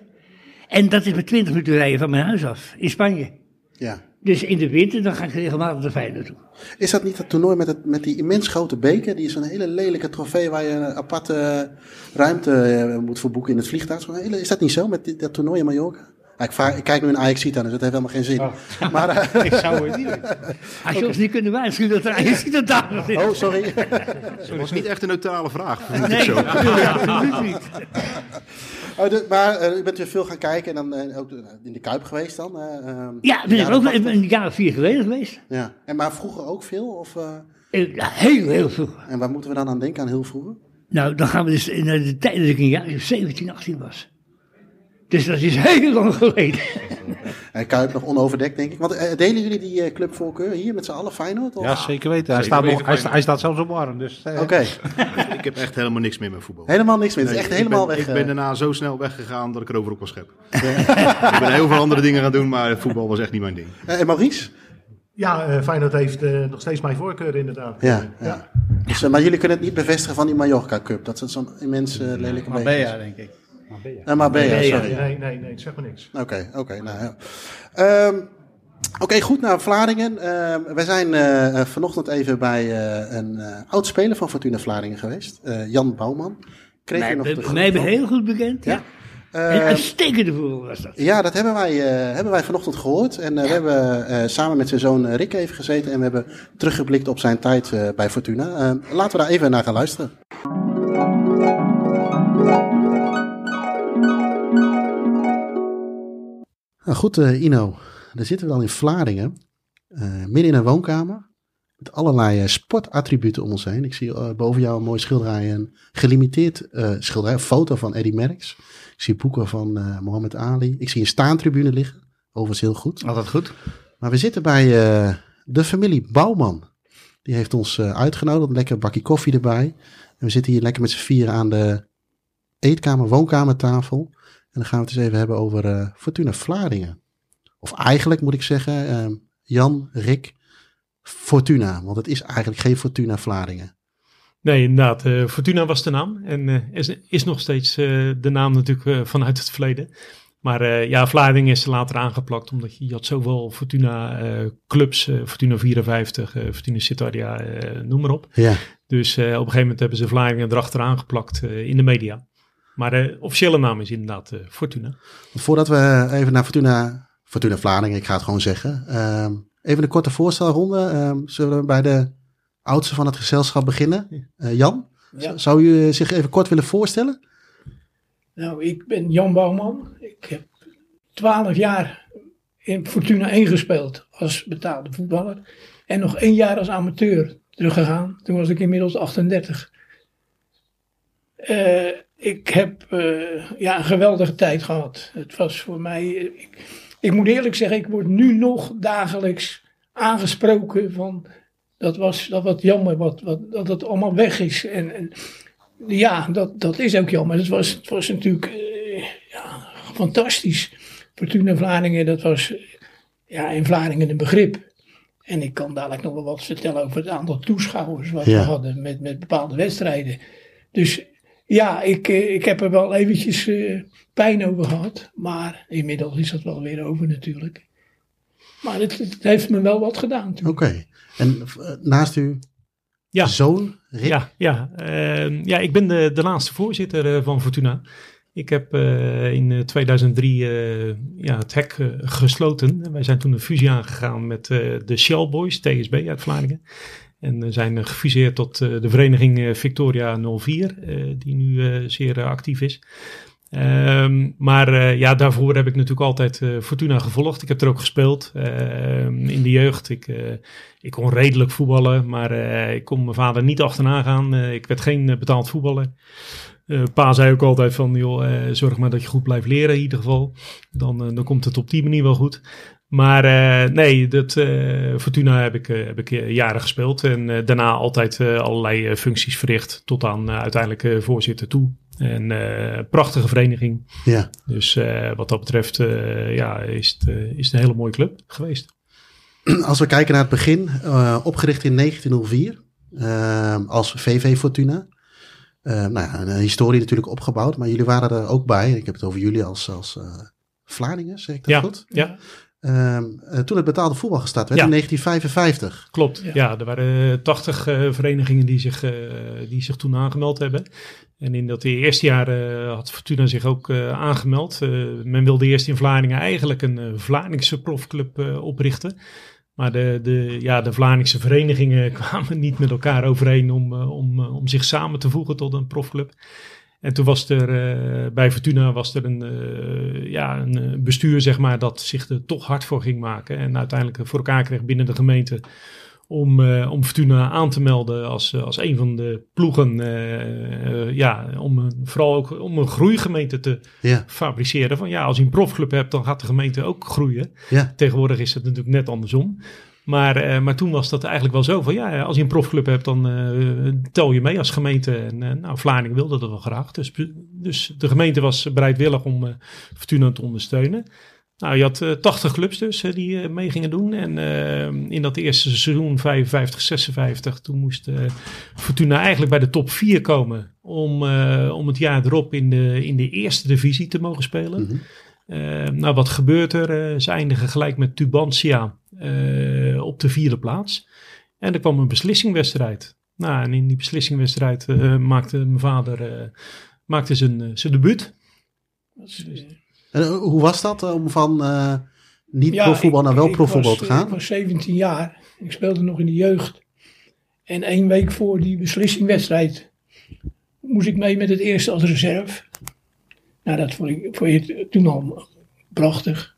En dat is met 20 minuten rijden van mijn huis af, in Spanje. Ja. Dus in de winter dan ga ik regelmatig naar Feyenoord toe. Is dat niet dat toernooi met, het, met die immens grote beker? Die is een hele lelijke trofee waar je een aparte ruimte eh, moet voorboeken in het vliegtuig. Is dat niet zo met die- dat toernooi in Mallorca? Ik, kijk nu een ajax aan, dus dat heeft helemaal geen zin. Maar, eh, Ik zou het niet weten. Als je ons niet kunnen waarschuwen dat er dat daar zit. Oh, sorry. Dat was niet echt een neutrale vraag. Nee, zo. absoluut niet. Oh, de- maar eh, u bent weer veel gaan kijken en dan eh, ook in de Kuip geweest dan? eh, ehm, Ja, ben ik jaren ook 80? een jaar of vier geleden geweest. Ja. En maar vroeger ook veel? Of, ja, Heel, heel vroeg. en waar moeten we dan aan denken aan heel vroeger? Nou, dan gaan we dus naar de tijd dat ik een jaar of 17, 18 was. Dus dat is heel lang geleden. En Kuip nog onoverdekt, denk ik. Want eh, delen jullie die eh, clubvoorkeur hier met z'n allen Feyenoord? Of? Ja, zeker weten. Hij, Zeker staat, nog, hij, sta- hij staat zelfs op warm. Dus, eh, Oké, Ik heb echt helemaal niks meer met voetbal. helemaal niks meer. Het is echt helemaal ik ben, weg. Ik ben daarna zo snel weggegaan dat ik erover op was schep. ik ben heel veel andere dingen gaan doen, maar voetbal was echt niet mijn ding. Eh, en Maurice? Ja, eh Feyenoord heeft eh, nog steeds mijn voorkeur inderdaad. Ja, ja. Dus, maar jullie kunnen het niet bevestigen van die Mallorca Cup. Dat is zo'n immens lelijke beker. Marbella, denk ik. Eh, Marbella, sorry. Nee, nee, nee, zeg maar niks. Oké, oké. nou, ja. Ehm, Oké, goed naar Vlaardingen. Ehm, wij zijn eh, eh, vanochtend even bij eh, een eh, oud speler van Fortuna Vlaardingen geweest. eh, Jan Bouwman. Kreeg je nog de mij heel goed bekend. Ja. Ja. En Eh, uitstekende voetbal was dat. ja, dat hebben wij, eh, hebben wij vanochtend gehoord. En eh, we hebben eh, samen met zijn zoon Rick even gezeten. En we hebben teruggeblikt op zijn tijd eh, bij Fortuna. Laten we daar even naar gaan luisteren. Nou, goed, eh, Ino. Daar zitten we dan in Vlaardingen. eh, midden in een woonkamer. Met allerlei eh, sportattributen om ons heen. Ik zie boven jou een mooi schilderij. Een gelimiteerd schilderij. Een foto van Eddie Merckx. Ik zie boeken van Mohammed Ali. Ik zie een staantribune liggen. Overigens heel goed. Altijd goed. Maar we zitten bij de familie Bouwman. Die heeft ons uitgenodigd. Een lekker bakje koffie erbij. En we zitten hier lekker met z'n vieren aan de eetkamer, woonkamertafel. En dan gaan we het eens even hebben over eh, Fortuna Vlaardingen. Of eigenlijk moet ik zeggen, eh, Jan, Rick, Fortuna. Want het is eigenlijk geen Fortuna Vlaardingen. Nee, inderdaad. eh, Fortuna was de naam. En eh, is, is nog steeds de naam natuurlijk vanuit het verleden. Maar ja, Vlaardingen is er later aangeplakt. Omdat je, je had zoveel Fortuna clubs. Fortuna 54, eh, Fortuna Sittard, eh noem maar op. Ja. Dus op een gegeven moment hebben ze Vlaardingen erachteraan geplakt in de media. Maar de officiële naam is inderdaad eh, Fortuna. Voordat we even naar Fortuna, Fortuna Vlaardingen, ik ga het gewoon zeggen. ehm, even een korte voorstelronde. Ehm, zullen we bij de oudste van het gezelschap beginnen? Eh, Jan, Ja. zou u eh, zich even kort willen voorstellen? Nou, ik ben Jan Bouwman. Ik heb twaalf jaar in Fortuna 1 gespeeld als betaalde voetballer. En nog één jaar als amateur teruggegaan. Toen was ik inmiddels 38. Eh, ik heb eh, ja, een geweldige tijd gehad. Het was voor mij... Ik, ik moet eerlijk zeggen, ik word nu nog dagelijks aangesproken van... Dat was dat wat jammer, wat, wat, dat het allemaal weg is. En, en ja, dat, dat is ook jammer. Het was, het was natuurlijk eh, ja, fantastisch. Fortuna Vlaardingen, dat was eh, ja, in Vlaardingen een begrip. En ik kan dadelijk nog wel wat vertellen over het aantal toeschouwers wat Ja. we hadden met, met bepaalde wedstrijden. Dus ja, ik, eh, ik heb er wel eventjes eh, pijn over gehad. Maar inmiddels is dat wel weer over natuurlijk. Maar het, het heeft me wel wat gedaan. toen. Oké. En eh, naast u Ja. zoon, Rick? Ja, ja, ehm, ja, ik ben de, de laatste voorzitter eh, van Fortuna. Ik heb eh, in eh, 2003 eh, ja, het hek gesloten. Wij zijn toen een fusie aangegaan met eh, de Shell Boys, TSB uit Vlaardingen. En eh, zijn eh, gefuseerd tot eh, de vereniging Victoria 04, eh, die nu zeer actief is. Ehm, maar ja, daarvoor heb ik natuurlijk altijd Fortuna gevolgd. Ik heb er ook gespeeld ehm, in de jeugd. Ik, ik kon redelijk voetballen, maar ik kon mijn vader niet achterna gaan. Ik werd geen betaald voetballer. Pa zei ook altijd van, joh, zorg maar dat je goed blijft leren in ieder geval. Dan, dan komt het op die manier wel goed. Maar eh, nee, dat, eh, Fortuna heb ik, eh, heb ik jaren gespeeld. En daarna altijd allerlei functies verricht. Tot aan uiteindelijk voorzitter toe. En prachtige vereniging. Ja. Dus wat dat betreft ja, is, het, is het een hele mooie club geweest. Als we kijken naar het begin, opgericht in 1904 eh, als VV Fortuna. Nou ja, een historie natuurlijk opgebouwd, maar jullie waren er ook bij. Ik heb het over jullie als, als Vlaardingen, zeg ik dat Ja, goed? ja. Ehm, eh, toen het betaalde voetbal gestart werd Ja. in 1955. Klopt, ja. er waren 80 eh, verenigingen die zich, eh, die zich toen aangemeld hebben. En in dat eerste jaar eh, had Fortuna zich ook eh, aangemeld. Eh, men wilde eerst in Vlaardingen eigenlijk een Vlaardingse profclub eh, oprichten. Maar de, de, ja, de Vlaardingse verenigingen kwamen niet met elkaar overeen om, eh, om, om zich samen te voegen tot een profclub. En toen was er eh, bij Fortuna was er een, eh, ja, een eh, bestuur, zeg maar, dat zich er toch hard voor ging maken. En uiteindelijk voor elkaar kreeg binnen de gemeente om, om Fortuna aan te melden als, als een van de ploegen. ja, om een- vooral ook om een groeigemeente te Ja. fabriceren. Van ja, als je een profclub hebt, dan gaat de gemeente ook groeien. Ja. Tegenwoordig is het natuurlijk net andersom. Maar, eh, maar toen was dat eigenlijk wel zo van ja, als je een profclub hebt, dan eh, tel je mee als gemeente. En eh, nou, Vlaardingen wilde dat wel graag. Dus, dus de gemeente was bereidwillig om Fortuna te ondersteunen. Nou, je had eh, 80 clubs dus die mee gingen doen. En in dat eerste seizoen, 55, 56, toen moest Fortuna eigenlijk bij de top 4 komen. Om, om het jaar erop in de, in de eerste divisie te mogen spelen. Eh, nou, wat gebeurt er? Ze eindigen gelijk met Tubantia op de vierde plaats. En er kwam een beslissingwedstrijd. Nou, en in die beslissingwedstrijd eh, maakte mijn vader eh, maakte zijn, eh, zijn debuut. En, eh, hoe was dat eh, om van eh, niet Ja, profvoetbal ik- naar wel ik profvoetbal te eh, gaan? Ik was 17 jaar. Ik speelde nog in de jeugd. En één week voor die beslissingwedstrijd moest ik mee met het eerste als reserve. Nou, dat vond ik vond je toen al prachtig.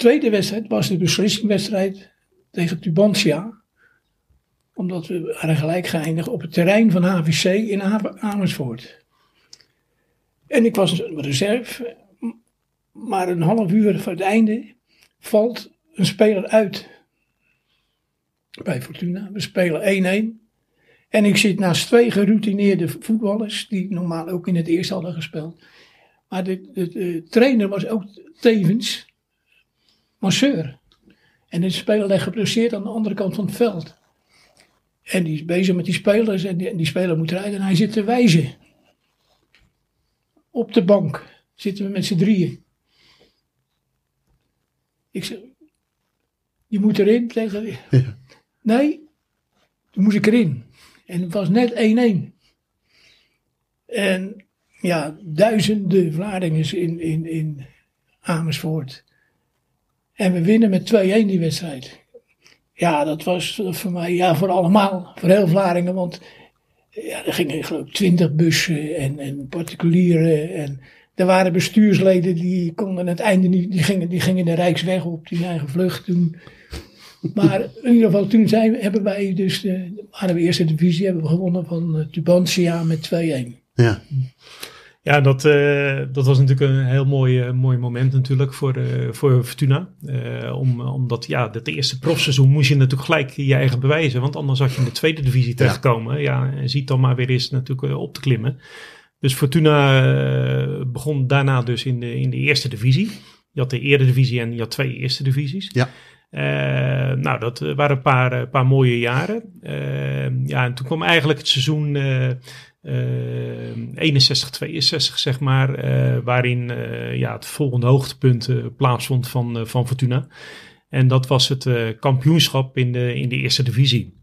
Tweede wedstrijd was de beslissingwedstrijd tegen Tubantia. Omdat we waren gelijk geëindigd op het terrein van HVC in Am- Amersfoort. En ik was een reserve. Maar een half uur voor het einde valt een speler uit. Bij Fortuna. We spelen 1-1. En ik zit naast twee geroutineerde voetballers. Die normaal ook in het eerste hadden gespeeld. Maar de, de trainer was ook tevens masseur. En de speler ligt geblesseerd aan de andere kant van het veld. En die is bezig met die spelers. En die, en die speler moet rijden. En hij zit te wijzen. Op de bank zitten we met z'n drieën. Ik zeg, je moet erin. Tegen... Nee, toen moest ik erin. En het was net 1-1. En ja, duizenden Vlaardingers in, in, in Amersfoort. En we winnen met 2-1 die wedstrijd. Ja, dat was voor mij, ja, voor allemaal, voor heel Vlaardingen. Want ja, er gingen geloof ik 20 bussen en, en particulieren. En er waren bestuursleden die konden het einde niet, die gingen, die gingen de Rijksweg op, die zijn gevlucht toen. Maar in ieder geval, toen zijn, hebben wij dus, de, hadden we eerste divisie, hebben we gewonnen van uh, Tubantia met 2-1. Ja. Ja, dat, uh, dat was natuurlijk een heel mooi, uh, mooi moment natuurlijk voor, uh, voor Fortuna. Om, omdat ja, dat eerste profseizoen moest je natuurlijk gelijk je eigen bewijzen. Want anders had je in de tweede divisie terechtkomen. Ja, ja en ziet dan maar weer eens natuurlijk op te klimmen. Dus Fortuna eh, begon daarna dus in de, in de eerste divisie. Je had de eredivisie en je had twee eerste divisies. Ja. Uh, nou, dat waren een paar, paar mooie jaren. Uh, ja, en toen kwam eigenlijk het seizoen uh, 61, 62, zeg maar, waarin ja, het volgende hoogtepunt plaatsvond van, van Fortuna. En dat was het kampioenschap in de, in de eerste divisie.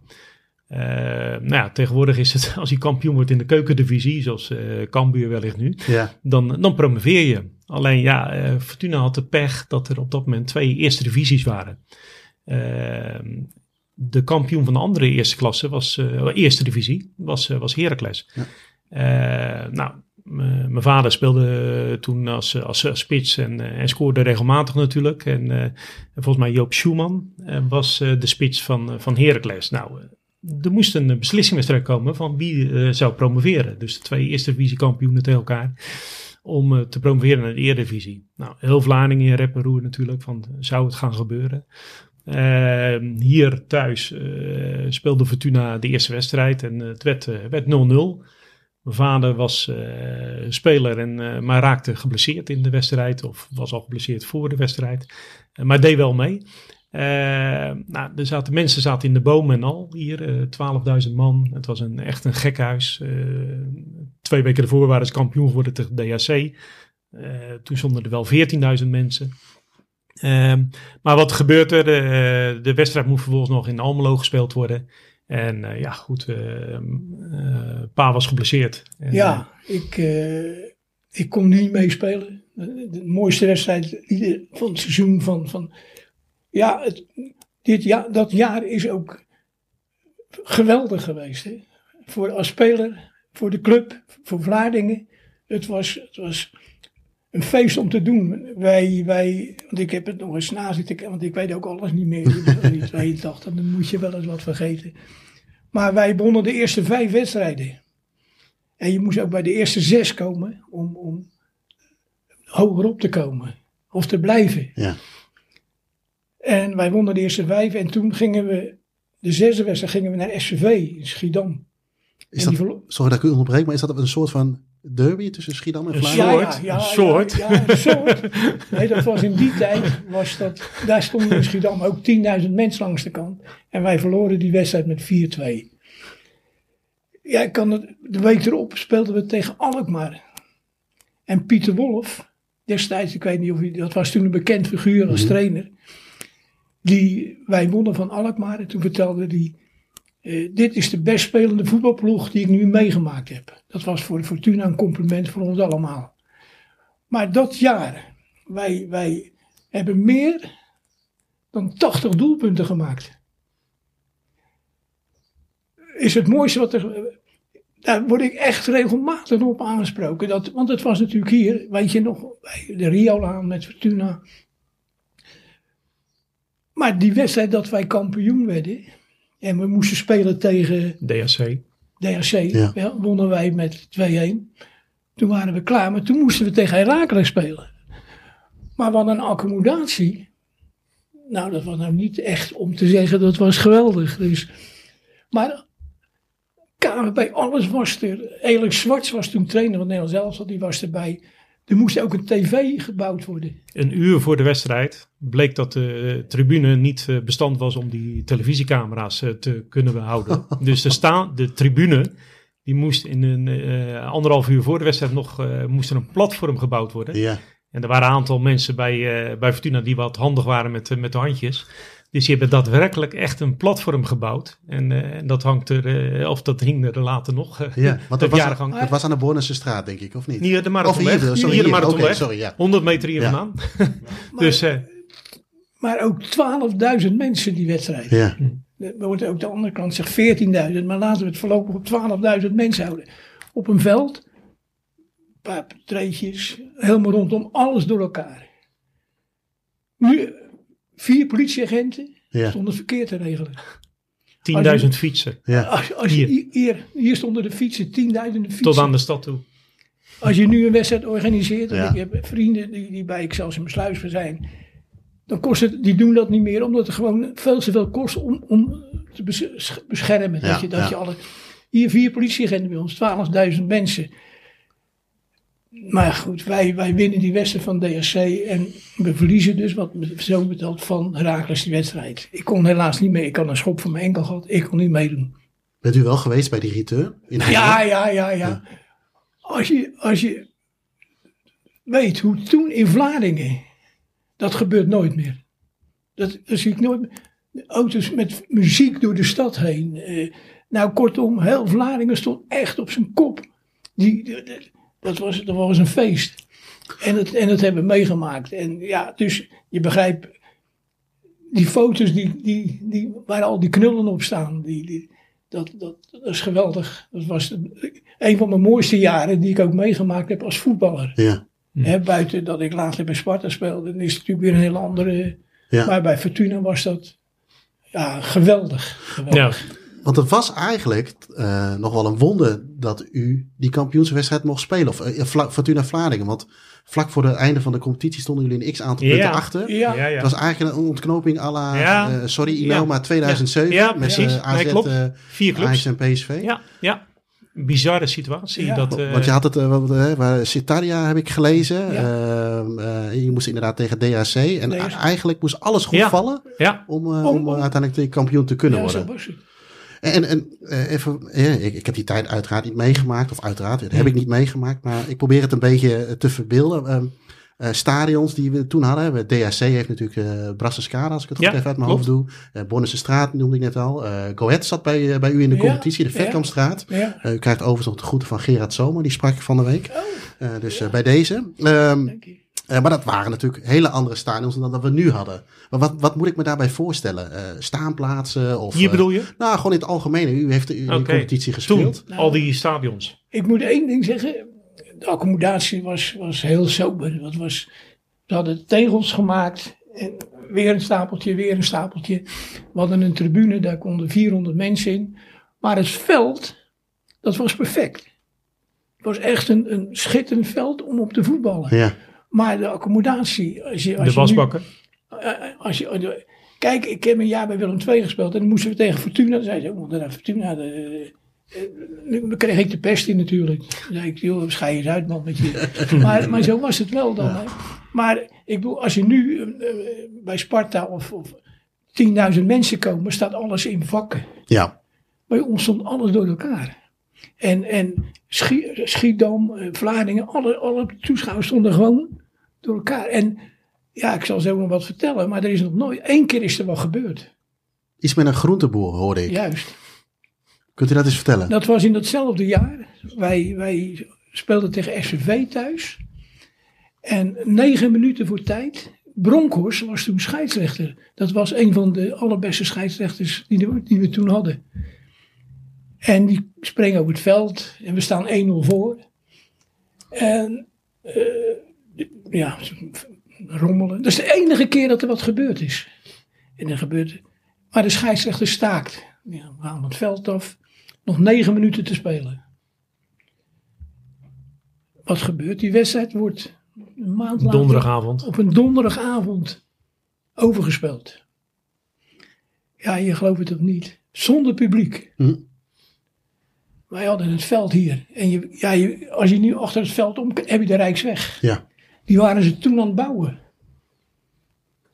Uh, nou ja, tegenwoordig is het, als je kampioen wordt in de keukendivisie, zoals uh, Cambuur wellicht nu, ja. dan, dan promoveer je. Alleen ja, uh, Fortuna had de pech dat er op dat moment twee eerste divisies waren. De kampioen van de andere eerste klasse was, eerste divisie, was, was Heracles. Ja. nou, mijn vader speelde toen als, als spits en, en scoorde regelmatig natuurlijk. En, en volgens mij Joop Schumann was de spits van, van Heracles. Nou, er moest een beslissingwedstrijd komen van wie uh, zou promoveren. Dus de twee eerste divisiekampioenen tegen elkaar. Om uh, te promoveren naar de Eredivisie. Nou, heel Vlaardingen in rep en roer natuurlijk. Van, zou het gaan gebeuren? Uh, hier thuis speelde Fortuna de eerste wedstrijd. En het werd 0-0. Mijn vader was speler, en, maar raakte geblesseerd in de wedstrijd. Of was al geblesseerd voor de wedstrijd. maar deed wel mee. Eh, nou, er mensen zaten in de bomen en al hier, eh 12.000 man. Het was een, echt een gekhuis. Eh, twee weken ervoor waren ze kampioen geworden tegen DHC. Eh, toen stonden er wel 14.000 mensen. Ehm, maar wat gebeurt er? Eh, de wedstrijd moet vervolgens nog in Almelo gespeeld worden. En eh, ja, goed, eh, eh, Pa was geblesseerd. En, Ja, ik, ik kon niet meespelen. De, de mooiste wedstrijd van het seizoen van... van ja, het, dit jaar, dat jaar is ook geweldig geweest. Hè? Voor, als speler, voor de club, voor Vlaardingen. Het was, het was een feest om te doen. Wij, wij, want ik heb het nog eens na zitten want ik weet ook alles niet meer. Je 82, dan moet je wel eens wat vergeten. Maar wij wonnen de eerste vijf wedstrijden. En je moest ook bij de eerste zes komen om, om hoger op te komen. Of te blijven. Ja. En wij wonnen de eerste vijf. En toen gingen we, de zesde wedstrijd, gingen we naar SCV in Schiedam. Is En dat, sorry dat ik u onderbreek, maar is dat een soort van derby tussen Schiedam en Een Vlaanderen? soort. Ja, ja, een ja, soort. Ja, ja, een soort. Nee, dat was in die tijd, was dat, daar stonden in Schiedam ook 10.000 mensen langs de kant. En wij verloren die wedstrijd met 4-2. Ja, ik kan het, de week erop speelden we tegen Alkmaar. En Pieter Wolf, destijds, ik weet niet of hij, dat was toen een bekend figuur als trainer. Die, wij wonnen van Alkmaar en toen vertelde hij, eh, dit is de best spelende voetbalploeg die ik nu meegemaakt heb. Dat was voor Fortuna een compliment voor ons allemaal. Maar dat jaar, wij, wij hebben meer dan 80 doelpunten gemaakt. Is het mooiste wat er. Daar word ik echt regelmatig op aangesproken. Dat, want het was natuurlijk hier, weet je nog, bij de Riolaan met Fortuna. Maar die wedstrijd dat wij kampioen werden. En we moesten spelen tegen DHC. DHC Ja. ja, wonnen wij met 2-1. Toen waren we klaar, maar toen moesten we tegen Herakles spelen. Maar wat een accommodatie. Nou, dat was nou niet echt om te zeggen dat was geweldig. Dus, maar KVB, alles was er. Elik Zwarts was toen trainer van Nederland zelf, die was erbij. Er moest ook een tv gebouwd worden. Een uur voor de wedstrijd bleek dat de tribune niet eh, bestand was om die televisiecamera's eh, te kunnen behouden. dus de, sta de tribune, die moest in een eh, anderhalf uur voor de wedstrijd nog eh, moest er een platform gebouwd worden. Ja. En er waren een aantal mensen bij, eh, bij Fortuna die wat handig waren met, eh, met de handjes. Dus die hebben daadwerkelijk echt een platform gebouwd. En, eh, en dat hangt er, eh, of dat hing er later nog. eh, Ja, want de dat was, jaargang. het was aan de Bornense straat, denk ik, of niet? Hier de marathonweg. Of hier, sorry, hier de marathonweg. Sorry, ja. 100 meter hier Ja. vandaan. dus eh, Maar ook 12.000 mensen die wedstrijd. Ja. We worden ook de andere kant zegt 14.000, maar laten we het voorlopig op 12.000 mensen houden. Op een veld, een paar treetjes, helemaal rondom, alles door elkaar. Nu, vier politieagenten Ja. stonden verkeer te regelen. 10.000 fietsen. Ja. Als, als je, Hier. hier, stonden de fietsen, tienduizenden fietsen. Tot aan de stad toe. Als je nu een wedstrijd organiseert, Ja. ik heb vrienden die, die bij Excelsior Sluis zijn, dan kost het, die doen dat niet meer, omdat het gewoon veel te veel kost om, om te bes- beschermen. Ja, dat je, dat ja. je alle, hier vier politieagenten bij ons, 12.000 mensen. Maar goed, wij, wij winnen die wedstrijd van DSC en we verliezen dus, wat zo betaald, van Herakles die wedstrijd. Ik kon helaas niet mee, ik had een schop van mijn enkel gehad, ik kon niet meedoen. Bent u wel geweest bij die return? In Ja, ja, ja, ja. Als je, als je weet hoe toen in Vlaardingen, dat gebeurt nooit meer. Dat, dat zie ik nooit meer. Auto's met muziek door de stad heen. Eh, nou, kortom, heel Vlaardingen stond echt op zijn kop. Die- dat, was, dat was een feest. En dat, en dat hebben we meegemaakt. En ja, dus je begrijpt, die foto's die, die, die, waar al die knullen op staan, die, die, dat, dat, dat is geweldig. Dat was een van mijn mooiste jaren die ik ook meegemaakt heb als voetballer. Ja. Buiten dat ik later bij Sparta speelde, dan is het natuurlijk weer een hele andere. Ja. Maar bij Fortuna was dat ja, geweldig. geweldig. Want het was eigenlijk eh, nog wel een wonder dat u die kampioenswedstrijd mocht spelen. Of Vla- Fortuna Vlaardingen. Want vlak voor het einde van de competitie stonden jullie een x-aantal Ja. punten achter. Ja. Ja, ja. Het was eigenlijk een ontknoping à la, eh, sorry Ja. Inoma 2007. Ja, met precies. AZ, klopt. Vier clubs. Ajax en PSV. Ja, ja. bizarre situatie. Ja. Dat, Want je had het, wat, waar Citaria heb ik gelezen. Ja. Ehm, eh, je moest inderdaad tegen DHC. En eigenlijk moest alles goed Ja. vallen om, Om- om, om- uiteindelijk de kampioen te kunnen zo worden. was het. En, en eh, even, ik, ik heb die tijd uiteraard niet meegemaakt. Of uiteraard, dat heb ik niet meegemaakt. Maar ik probeer het een beetje eh, te verbeelden. Ehm, eh, stadions die we toen hadden. We- DHC heeft natuurlijk Brasserscara, als ik het goed Ja, even uit mijn klopt. hoofd doe. Bonnense straat noemde ik net al. Eh Go Ahead zat bij, bij u in de Ja, competitie, de. Vetkampstraat. Ja. U krijgt overigens nog de groeten van Gerard Zomer, die sprak ik van de week. Oh, dus bij deze. Ehm, dank je. Eh, maar dat waren natuurlijk hele andere stadions dan dat we nu hadden. Maar wat, wat moet ik me daarbij voorstellen? Eh, staanplaatsen? Of, hier eh, bedoel je? nou, gewoon in het algemeen. U heeft de competitie Toen, gespeeld. al die stadions. Ik moet één ding zeggen. De accommodatie was, was heel sober. Dat was, we hadden tegels gemaakt. En weer een stapeltje, weer een stapeltje. We hadden een tribune, daar konden 400 mensen in. Maar het veld, dat was perfect. Het was echt een, een schitterend veld om op te voetballen. Ja. Maar de accommodatie, als je, als De wasbakken. eh, als je, eh, kijk, ik heb een jaar bij Willem II gespeeld en dan moesten we tegen Fortuna. Dan zei ze, oh, naar Fortuna. de- eh, eh, dan kreeg ik de pest in natuurlijk. Dan zei ik, joh, schei je eens uit man met je. maar, maar zo was het wel dan. Maar ik bedoel, als je nu eh, eh, bij Sparta of, of 10.000 mensen komen, staat alles in vakken. Ja. Bij ons stond alles door elkaar. En, en Schie- Schiedam, eh, Vlaardingen, alle, alle toeschouwers stonden gewoon door elkaar. En ja, ik zal zo nog wat vertellen, maar er is nog nooit, één keer is er wat gebeurd. Iets met een groenteboer, hoorde ik. Juist. Kunt u dat eens vertellen? Dat was in datzelfde jaar. Wij, wij speelden tegen SCV thuis. En negen minuten voor tijd. Bronkhorst was toen scheidsrechter. Dat was een van de allerbeste scheidsrechters die, we- die we toen hadden. En die springen op het veld. En we staan 1-0 voor. En eh, ja, rommelen. Dat is de enige keer dat er wat gebeurd is. En er gebeurt. Maar de scheidsrechter staakt. Ja, we gaan het veld af. Nog negen minuten te spelen. Wat gebeurt? Die wedstrijd wordt een maand later Donderdagavond. op een donderdagavond overgespeeld. Ja, je gelooft het of niet. Zonder publiek. Hm. Wij hadden het veld hier. En je, ja, je, als je nu achter het veld om heb je de Rijksweg. Ja. Die waren ze toen aan het bouwen.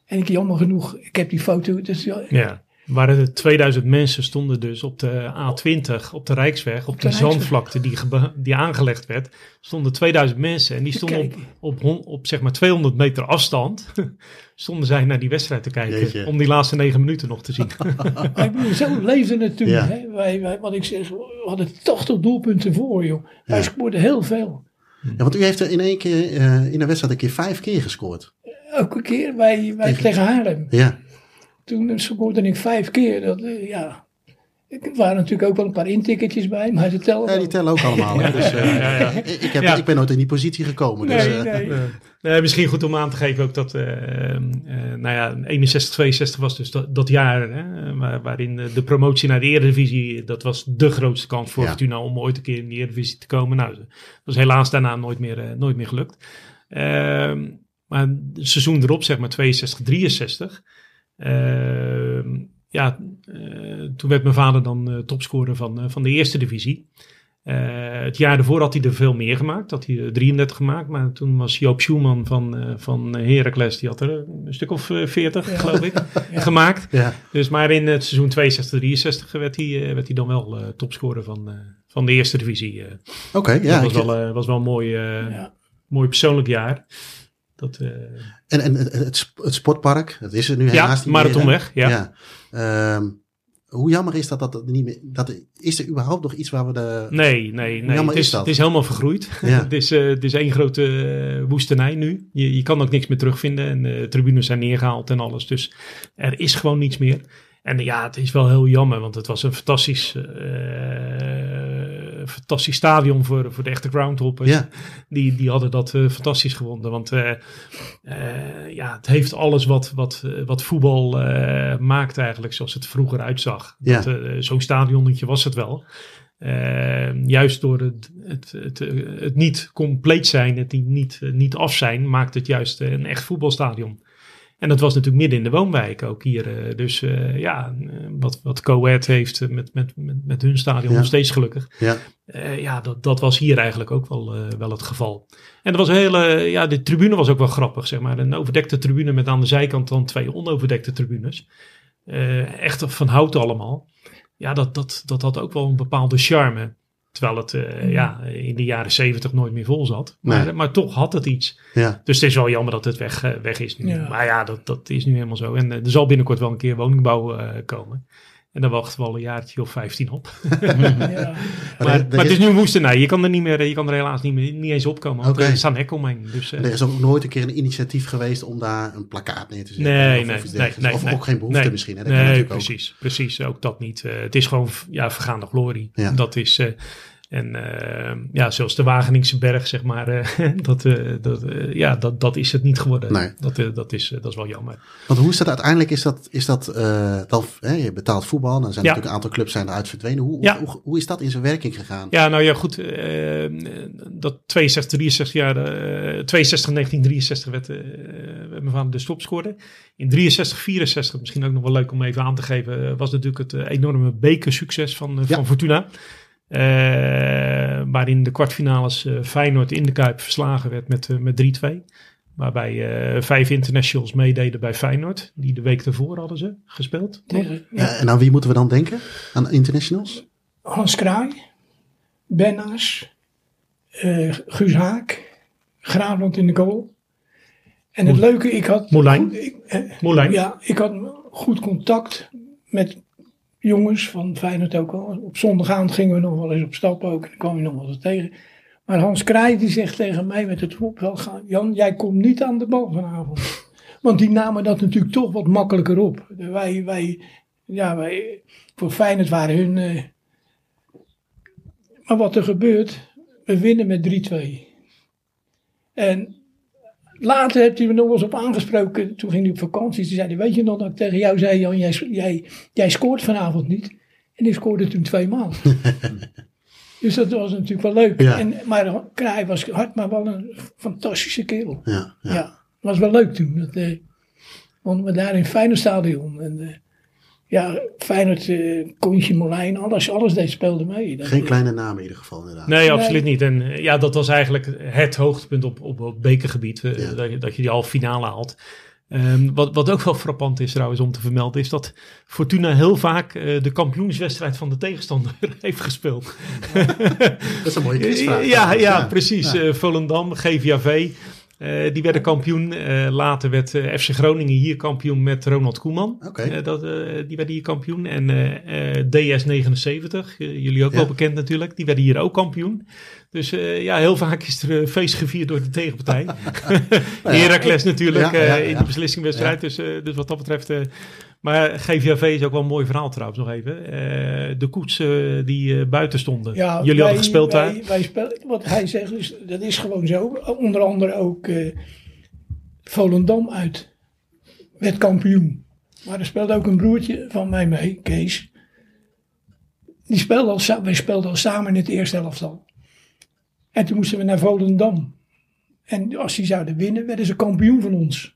En ik jammer genoeg, ik heb die foto. Dus, ja. Waren er 2000 mensen stonden dus op de A20, op de Rijksweg, op de die Rijksweg. zandvlakte die, die aangelegd werd, stonden 2000 mensen. En die stonden op, op, zeg maar 200 meter afstand, stonden zij naar die wedstrijd te kijken. Jeetje. Om die laatste negen minuten nog te zien. Ik bedoel, zo leefde het toen. Ja. Hè? Wij, wij, wat ik zeg, we hadden 80 doelpunten voor, joh. Wij Ja. scoorden heel veel. Ja, want u heeft er in één keer eh, in een wedstrijd een keer vijf keer gescoord. Elke keer wij, wij Tegen- tegen Haarlem. Ja. Toen scoorde ik vijf keer. Dat, eh, ja. Er waren natuurlijk ook wel een paar intikketjes bij, maar ze tellen Ja, die tellen ook allemaal. Dus, eh, Ja, ja. Ik, ik heb, Ja. ik ben nooit in die positie gekomen. Dus, Nee, eh, nee. Nee, misschien goed om aan te geven ook dat, eh, nou ja, 61, 62 was dus dat, dat jaar hè, waar- waarin de promotie naar de Eredivisie, dat was de grootste kans voor Ja. Fortuna om ooit een keer in de Eredivisie te komen. Nou, dat was helaas daarna nooit meer, nooit meer gelukt. Ehm, maar het seizoen erop, zeg maar 62, 63, ehm, ja, eh, toen werd mijn vader dan eh, topscorer van, eh, van de eerste divisie. Eh, het jaar daarvoor had hij er veel meer gemaakt. Had hij er 33 gemaakt. Maar toen was Joop Schumann van, eh van Heracles. Die had er een stuk of eh, 40, Ja. geloof ik, Ja. gemaakt. ja. Dus maar in het seizoen 62, 63 werd hij, werd hij dan wel eh, topscorer van, eh, van de eerste divisie. eh. Oké, ja. dat was wel, eh, was wel een mooi, eh, Ja. mooi persoonlijk jaar. Dat, eh, En, en het, het, sp- het sportpark, dat is er nu ja, helaas niet meer. hè? Marathonweg. Ja. Ja. Ehm, hoe jammer is dat dat het niet meer... Dat, is er überhaupt nog iets waar we de... Nee, nee, nee. jammer Het is is, dat? het is helemaal vergroeid. Ja. het, is, eh, het is één grote eh, woestenij nu. Je, je kan ook niks meer terugvinden. En de tribunes zijn neergehaald en alles. Dus er is gewoon niets meer. En ja, het is wel heel jammer. Want het was een fantastisch, fantastisch stadion voor, voor de echte groundhoppers. Ja. Die, die hadden dat eh, fantastisch gevonden. Want eh, eh, ja, het heeft alles wat, wat, eh, wat voetbal eh, maakt eigenlijk. Zoals het vroeger uitzag. Ja. Eh, Zo'n stadionnetje was het wel. Eh, juist door het, het, het, eh, het niet compleet zijn, het niet, niet, eh, niet af zijn, maakt het juist eh, een echt voetbalstadion. En dat was natuurlijk midden in de woonwijk ook hier. eh, dus eh, ja, eh, wat, wat Coët heeft met, met, met, met hun stadion Ja. nog steeds gelukkig. Ja. Ja, dat, dat was hier eigenlijk ook wel, wel het geval. En er was een hele, ja, de tribune was ook wel grappig, zeg maar. Een overdekte tribune met aan de zijkant dan twee onoverdekte tribunes. Echt van hout allemaal. Ja, dat, dat, dat had ook wel een bepaalde charme. Terwijl het eh, ja, in de jaren zeventig nooit meer vol zat. Maar, Nee. maar toch had het iets. Ja. Dus het is wel jammer dat het weg, eh, weg is nu. Ja. Maar ja, dat, dat is nu helemaal zo. En eh, er zal binnenkort wel een keer woningbouw komen. En daar wachten we al een jaartje of 15 op. Ja. maar, er- maar, er het is is- nu woestenij. Je kan er, niet meer, je kan er helaas niet, meer, niet eens opkomen. Want Oké. er staan hekken omheen. Dus, eh, Er is ook nooit een keer een initiatief geweest om daar een plakkaat neer te zetten. Nee, of, nee, of, nee, nee, of nee. ook geen behoefte Nee. misschien. Hè? Dat kan nee, natuurlijk ook. precies, precies. Ook dat niet. Eh, het is gewoon ja, vergaande glorie. Ja. Dat is... eh, en eh, ja, zoals de Wageningse berg, zeg maar, eh, dat, eh, dat, eh, ja, dat, dat is het niet geworden. Nee. Dat, dat, is, dat is wel jammer. Want hoe is dat uiteindelijk? Is dat, is dat dan, hè, je betaalt voetbal, dan zijn er Ja. natuurlijk een aantal clubs zijn eruit verdwenen. Hoe, Ja. hoe, hoe is dat in zijn werking gegaan? Ja, nou ja, goed. dat 62, 63 jaar, eh 62, 1963 werd, mijn vader de stopscorer. In 63, 64, misschien ook nog wel leuk om even aan te geven, was natuurlijk het enorme bekersucces van, Ja. van Fortuna. Eh, waarin de kwartfinales eh, Feyenoord in de Kuip verslagen werd met, eh, met 3-2. Waarbij eh, vijf internationals meededen bij Feyenoord. Die de week ervoor hadden ze gespeeld. Tegen, Ja, en aan wie moeten we dan denken? Aan internationals? Hans Kraai, Bennaars, eh Guus Haak, Graafland in de goal. En het Moel- leuke, ik had... Moulijn. goed- ik, eh, Moulijn. Ja, ik had goed contact met jongens van Feyenoord ook al. Op zondagavond gingen we nog wel eens op stap ook. En dan kwam nog wel eens tegen. Maar Hans Kraai die zegt tegen mij met het voetbal. Jan, jij komt niet aan de bal vanavond. Want die namen dat natuurlijk toch wat makkelijker op. Wij, wij, ja, wij, voor Feyenoord waren hun... eh, maar wat er gebeurt, we winnen met 3-2. En later heeft hij me nog wel eens op aangesproken. Toen ging hij op vakantie. Toen zei hij, weet je nog dat ik tegen jou zei, Jan, jij, jij, jij scoort vanavond niet. En ik scoorde toen twee maal. dus dat was natuurlijk wel leuk. Ja. En, maar Kraai was hard, maar wel een fantastische kerel. Ja, ja. Ja, was wel leuk toen. Dat, wonnen we daar in Feyenoord stadion. En, eh, ja, Feyenoord, Kontje Molijn, alles, alles deed speelde mee. Dat, Geen kleine namen in ieder geval inderdaad. Nee, absoluut niet. En eh, ja, dat was eigenlijk het hoogtepunt op, op, op bekergebied. eh, Ja. dat, je, dat je die halve finale haalt. Ehm, wat, wat ook wel frappant is trouwens om te vermelden, is dat Fortuna heel vaak eh, de kampioenswedstrijd van de tegenstander heeft gespeeld. Dat is een mooie quizvraag. Ja, ja, Ja. precies. Ja. Eh, Volendam, GVAV, eh, die werden kampioen. Eh, later werd eh, FC Groningen hier kampioen met Ronald Koeman. Eh, dat, die werden hier kampioen. En eh, eh, DS79, eh, jullie ook Ja. wel bekend natuurlijk, die werden hier ook kampioen. Dus ja, heel vaak is er feest gevierd door de tegenpartij. Heracles natuurlijk Ja, ja, in de beslissingwedstrijd. Dus, dus wat dat betreft... maar GVAV is ook wel een mooi verhaal trouwens nog even. Eh, de koets eh, die eh, buiten stonden. Ja, Jullie wij- hadden gespeeld daar. wij, wij spelen, wat hij zegt, is, dat is gewoon zo. Onder andere ook eh, Volendam uit. Werd kampioen. Maar er speelde ook een broertje van mij mee, Kees. Die speelde al, wij speelden al samen in het eerste elftal. En toen moesten we naar Volendam. En als die zouden winnen, werden ze kampioen van ons.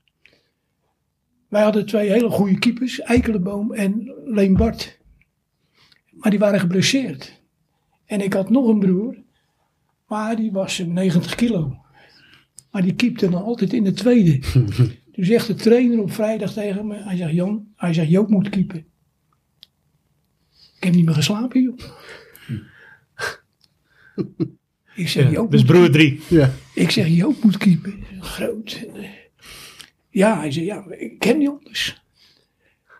Wij hadden twee hele goede keepers, Eikelenboom en Leen Bart. Maar die waren geblesseerd. En ik had nog een broer, maar die was 90 kilo. Maar die keepte dan altijd in de tweede. Toen zegt de trainer op vrijdag tegen me, hij zegt Jan, hij zegt Joop moet keepen. Ik heb niet meer geslapen joh. Ik zeg Ja, Joop dus broer drie. Ja. Ik zeg, Joop moet keepen. Groot. Ja, hij zei, ja, ik ken niet anders.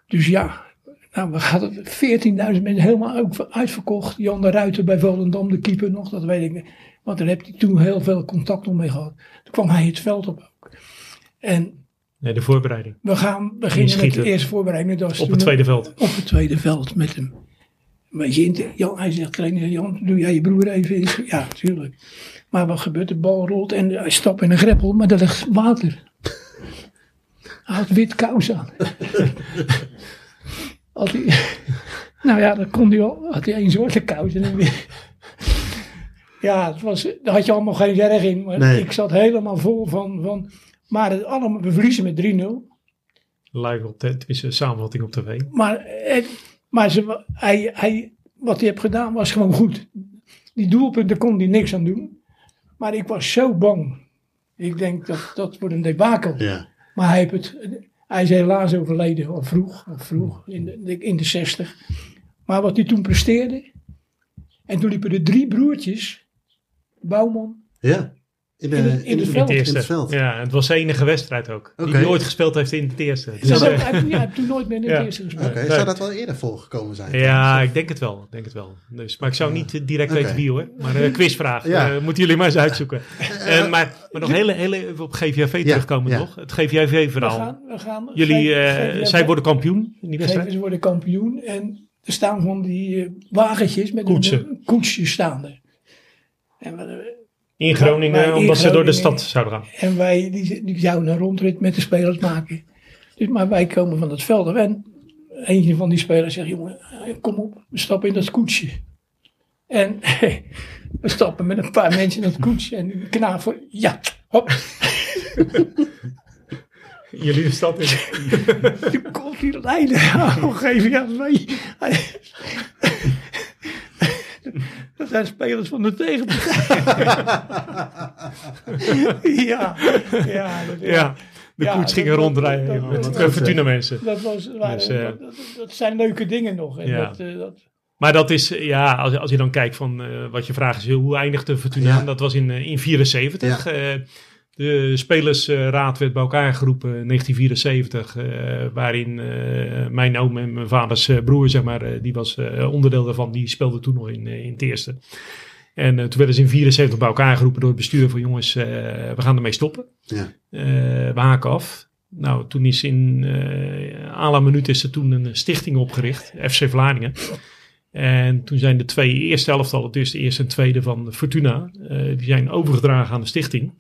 Dus ja, nou, we hadden 14.000 mensen helemaal uitverkocht. Jan de Ruiter bij Volendam, de keeper nog, dat weet ik niet. Want daar heb hij toen heel veel contact nog mee gehad. Toen kwam hij het veld op ook. En Nee, de voorbereiding. we gaan beginnen met de eerste voorbereiding. Dat Op het tweede veld. Op het tweede veld met hem. Beetje in Jan, hij zegt, trainer, Jan, doe jij je broer even in? Ja, natuurlijk. Maar wat gebeurt? De bal rolt en hij stapt in een greppel, maar er ligt water. Hij had wit kous aan. Had hij, nou ja, dan kon hij al, had hij één zwarte kous en een wit. Ja, het was, daar had je allemaal geen zerg in. Maar Nee. ik zat helemaal vol van, van maar het allemaal, we verliezen met 3-0. Live op de, tenminste, samenvatting op tv. Maar het, Maar ze, hij, hij, wat hij heeft gedaan was gewoon goed. Die doelpunten kon hij niks aan doen. Maar ik was zo bang. Ik denk dat dat wordt een debakel. Ja. Maar hij, heeft het, hij is helaas overleden, al vroeg, vroeg in, de, in de 60. Maar wat hij toen presteerde. En toen liepen er drie broertjes. Bouwman. Ja. In, de, In het- in het veld. In eerste. het veld. Ja, het was de enige wedstrijd ook. Die Oké. hij ooit gespeeld heeft in het eerste. Hij, Dus, heeft- eh, hij, heeft toen nooit meer in het Ja. eerste gespeeld. Oké, Nee. zou dat wel eerder voorgekomen zijn? ja, ik denk het wel. Denk het wel. Dus, maar ik zou niet eh, direct weten wie hoor. Maar een quizvraag. Ja. eh, moeten jullie maar eens uitzoeken. Eh, maar, maar nog heel, heel even op GVV terugkomen ja. nog. Het We GVV-verhaal. gaan, we gaan, Jullie, eh, zij worden kampioen in die wedstrijd. ze worden kampioen. En er staan van die eh, wagentjes met Koetsen. een koetsje staan er. En, we- In Groningen, in omdat ze door de stad zouden gaan. en wij die, die zouden een rondrit met de spelers maken. Dus, maar wij komen van het veld af en eentje van die spelers zegt, jongen, kom op, we stappen in dat koetsje. En we stappen met een paar mensen in dat koetsje en voor, ja, hop. Jullie de stad in. Toen komt die rijden. Oh, geef je mee. Dat zijn spelers van de tegenpartij. ja, ja, dat, Ja, de Ja, koets ging rondrijden dat- met dat- Fortuna mensen. Dat, was, waren, Dus, eh, dat, zijn leuke dingen nog. En Ja. dat, eh, dat, Maar dat is, ja, als, als je dan kijkt van eh, wat je vraagt is, hoe eindigde Fortuna? Ja. Dat was in 1974. De spelersraad werd bij elkaar geroepen in 1974, eh, waarin eh, mijn oom en mijn vaders eh, broer, zeg maar, die was onderdeel daarvan, die speelde toen nog in, in het eerste. En toen werden ze in 74 bij elkaar geroepen door het bestuur van jongens, we gaan ermee stoppen. Ja. We haken af. Nou, toen is in à la minuut is er toen een stichting opgericht, FC Vlaardingen. En toen zijn de twee eerste elftallen, dus de eerste en tweede van Fortuna, die zijn overgedragen aan de stichting.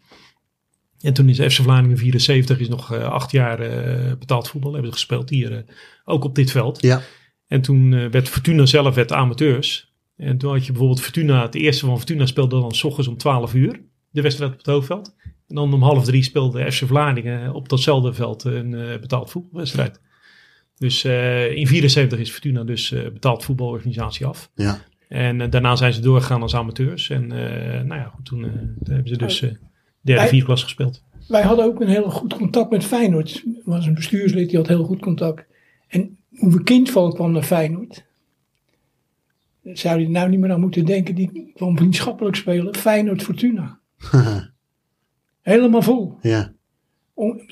En toen is FC Vlaardingen 74 is nog uh, acht jaar uh, betaald voetbal hebben ze gespeeld hier, uh, ook op dit veld. Ja. En toen uh, werd Fortuna zelf werd amateurs. En toen had je bijvoorbeeld Fortuna, het eerste van Fortuna speelde dan s ochtends om 12 uur, de wedstrijd op het hoofdveld. En dan om half drie speelde FC Vlaardingen op datzelfde veld een uh, betaald voetbalwedstrijd. Dus uh, in 74 is Fortuna dus uh, betaald voetbalorganisatie af. Ja. En uh, daarna zijn ze doorgegaan als amateurs. En nou ja, goed, toen, toen hebben ze dus derde, vierde klas gespeeld. Wij hadden ook een heel goed contact met Feyenoord. Er was een bestuurslid die had heel goed contact. En Uwe Kindval kwam naar Feyenoord. Zou je nou niet meer aan moeten denken, die kwam vriendschappelijk spelen. Feyenoord Fortuna. Helemaal vol. Ja.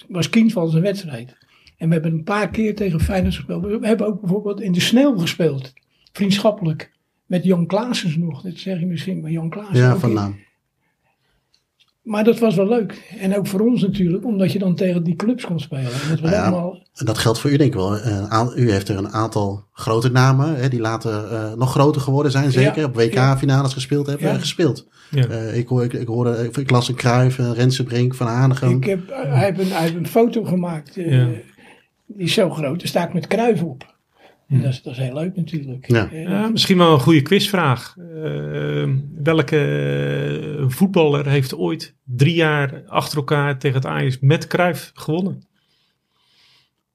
was Kindval zijn wedstrijd. En we hebben een paar keer tegen Feyenoord gespeeld. We hebben ook bijvoorbeeld in de sneeuw gespeeld. Vriendschappelijk. Met Jan Klaasens nog. Dat zeg je misschien, maar Jan Klaasens. Ja, van naam. Maar dat was wel leuk. En ook voor ons natuurlijk, omdat je dan tegen die clubs kon spelen. En dat, was ja, allemaal... dat geldt voor u denk ik wel. U heeft er een aantal grote namen, hè, die later uh, nog groter geworden zijn, zeker. Ja, op WK-finales ja. gespeeld hebben, ja. gespeeld. Ja. Uh, ik, hoor, ik, ik, hoorde, ik las een Kruijf, een Rensenbrink, Van Hanegem. Ik heb, hij, heeft een, hij heeft een foto gemaakt, uh, die is zo groot, daar sta ik met Kruijf op. En dat, is, dat is heel leuk natuurlijk. Ja. ja misschien wel een goede quizvraag. Uh, welke voetballer heeft ooit drie jaar achter elkaar tegen het Ajax met Cruijff gewonnen?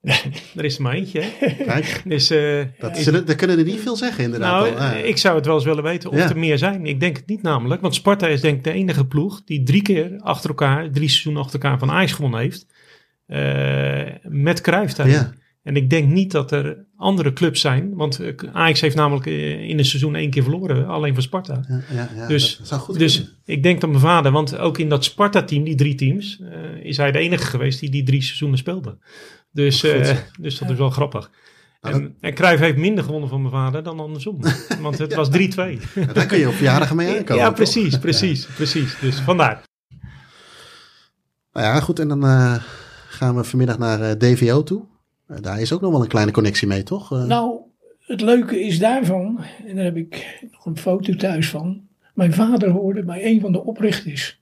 er is er maar eentje. Hè? Kijk, dus, uh, dat, daar kunnen er niet veel zeggen inderdaad. Nou, al. ik zou het wel eens willen weten of ja. er meer zijn. Ik denk het niet namelijk. Want Sparta is denk ik de enige ploeg die drie keer achter elkaar, drie seizoenen achter elkaar van Ajax gewonnen heeft. Uh, met Cruijff daarin. Ja. En ik denk niet dat er andere clubs zijn. Want Ajax heeft namelijk in een seizoen één keer verloren. Alleen van Sparta. Ja, ja, ja, dus dat zou goed dus kunnen. ik denk dat mijn vader... Want ook in dat Sparta-team, die drie teams... Uh, is hij de enige geweest die die drie seizoenen speelde. Dus, uh, dus dat is wel grappig. Nou, en, en Cruijff heeft minder gewonnen van mijn vader dan andersom. Want het was 3-2. Ja, daar kun je op verjaardag mee aankomen. Ja, precies, precies, precies. Dus vandaar. Nou ja, goed. En dan uh, gaan we vanmiddag naar DVO toe. Daar is ook nog wel een kleine connectie mee, toch? Uh... Nou, het leuke is daarvan, en daar heb ik nog een foto thuis van. Mijn vader hoorde bij een van de oprichters.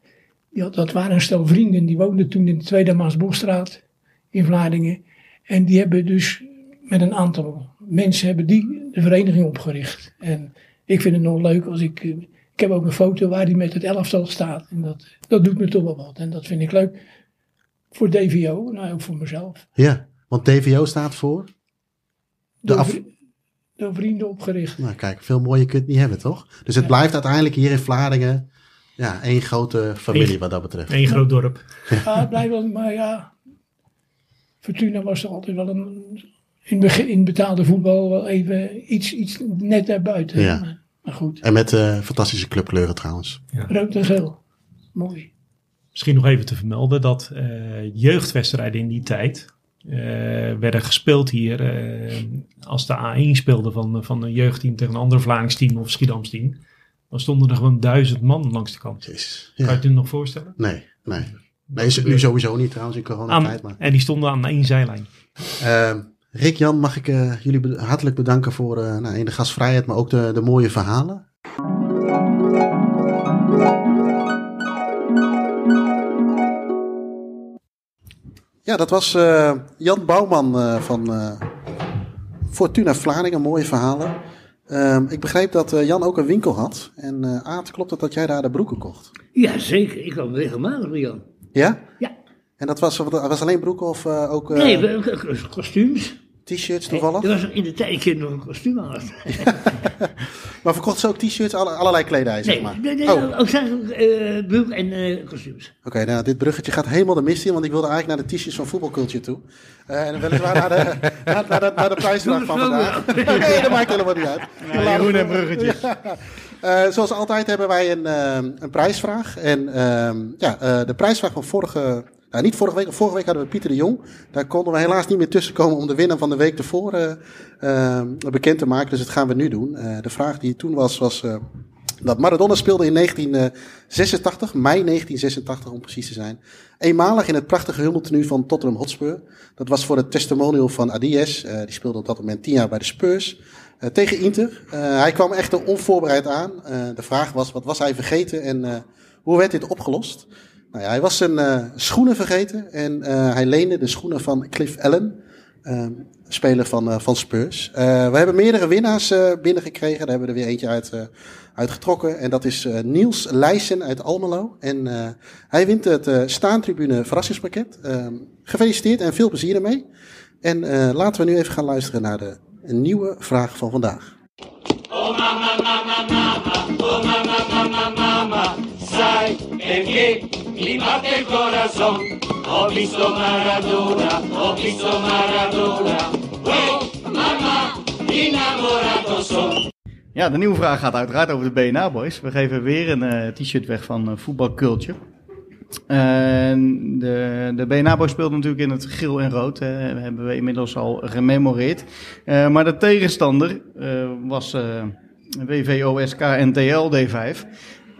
Die had, dat waren een stel vrienden, die woonden toen in de Tweede Maasbosstraat in Vlaardingen. En die hebben dus met een aantal mensen hebben die de vereniging opgericht. En ik vind het nog leuk als ik. Ik heb ook een foto waar die met het elftal staat. En dat, dat doet me toch wel wat. En dat vind ik leuk. Voor DVO, nou ook voor mezelf. Ja. Want DVO staat voor? De, af... door vrienden opgericht. Nou, kijk, veel mooier kun je het niet hebben, toch? Dus het blijft uiteindelijk hier in Vlaardingen ja, één grote familie Eén- wat dat betreft. Eén groot dorp. Ja, het blijft wel, maar ja. Fortuna was toch altijd wel een. In, begin, in betaalde voetbal wel even iets, iets net daarbuiten. Ja. Maar, maar goed, En met eh, fantastische clubkleuren trouwens. rood en geel. Mooi. Misschien nog even te vermelden dat eh, jeugdwedstrijden in die tijd werden gespeeld hier eh, als de A1 speelde van, van een jeugdteam tegen een ander Vlaams team of Schiedams team. Dan stonden er gewoon duizend man langs de kant. Jezus. Kan je het nog voorstellen? Nee, nee. Nee, is het nu sowieso niet trouwens in coronatijd. Maar. en die stonden aan één zijlijn. Ehm, Rick, Jan, mag ik eh, jullie be- hartelijk bedanken voor eh, nou, in de gastvrijheid, maar ook de, de mooie verhalen. Ja, dat was eh, Jan Bouwman eh, van eh, Fortuna Vlaardingen. Mooie verhalen. Ehm, ik begreep dat Jan ook een winkel had. En Aad, klopt het dat jij daar de broeken kocht? Ja, zeker. Ik kwam regelmatig bij Jan. Ja? Ja. En dat was, was alleen broeken of ook Nee, kostuums. T-shirts toevallig? Er was in de tijd dat nog een kostuum had. Maar verkocht ze ook t-shirts, alle- allerlei kledij, zeg Nee, maar? nee, nee oh, ook zijn eh broek en eh, kostuums. Oké, nou, dit bruggetje gaat helemaal de mist in, want ik wilde eigenlijk naar de t-shirts van voetbalculture toe. Eh, en weliswaar naar de, naar, naar de, naar de prijsvraag van vandaag. nee, dat maakt helemaal niet uit. Ja, Jeroen en bruggetjes. Ja. Eh, zoals altijd hebben wij een, ehm, een prijsvraag. En ehm, ja, eh, de prijsvraag van vorige... Nou, niet vorige week. Vorige week hadden we Pieter de Jong. Daar konden we helaas niet meer tussenkomen om de winnaar van de week ervoor eh, ehm, bekend te maken. Dus dat gaan we nu doen. Eh, de vraag die toen was, was eh, dat Maradona speelde in 1986, mei 1986 om precies te zijn. Eenmalig in het prachtige hummeltenu van Tottenham Hotspur. Dat was voor het testimonial van Adies. Eh, die speelde op dat moment tien jaar bij de Spurs. eh, tegen Inter. Eh, hij kwam echter onvoorbereid aan. Eh, de vraag was, wat was hij vergeten en eh, hoe werd dit opgelost? Nou ja, hij was zijn eh, schoenen vergeten en eh, hij leende de schoenen van Cliff Allen, eh, speler van, van Spurs. We hebben meerdere winnaars binnengekregen. Daar hebben we er weer eentje uit, uitgetrokken. En dat is Niels Leijsen uit Almelo. En hij wint het Staantribune verrassingspakket. Gefeliciteerd en veel plezier ermee. En laten we nu even gaan luisteren naar de nieuwe vraag van vandaag. Oh mamma, mamma, mamma, sai mi il corazon. Ho visto Maradona, visto Maradona. Oh mamma, innamorato son. Ja, de nieuwe vraag gaat uiteraard over de BNA Boys. We geven weer een eh, t-shirt weg van eh, Voetbal Culture. De, de BNA Boys speelde natuurlijk in het geel en rood. Hè, hebben we inmiddels al gememoreerd. Eh, maar de tegenstander was WVOSK NTL D5.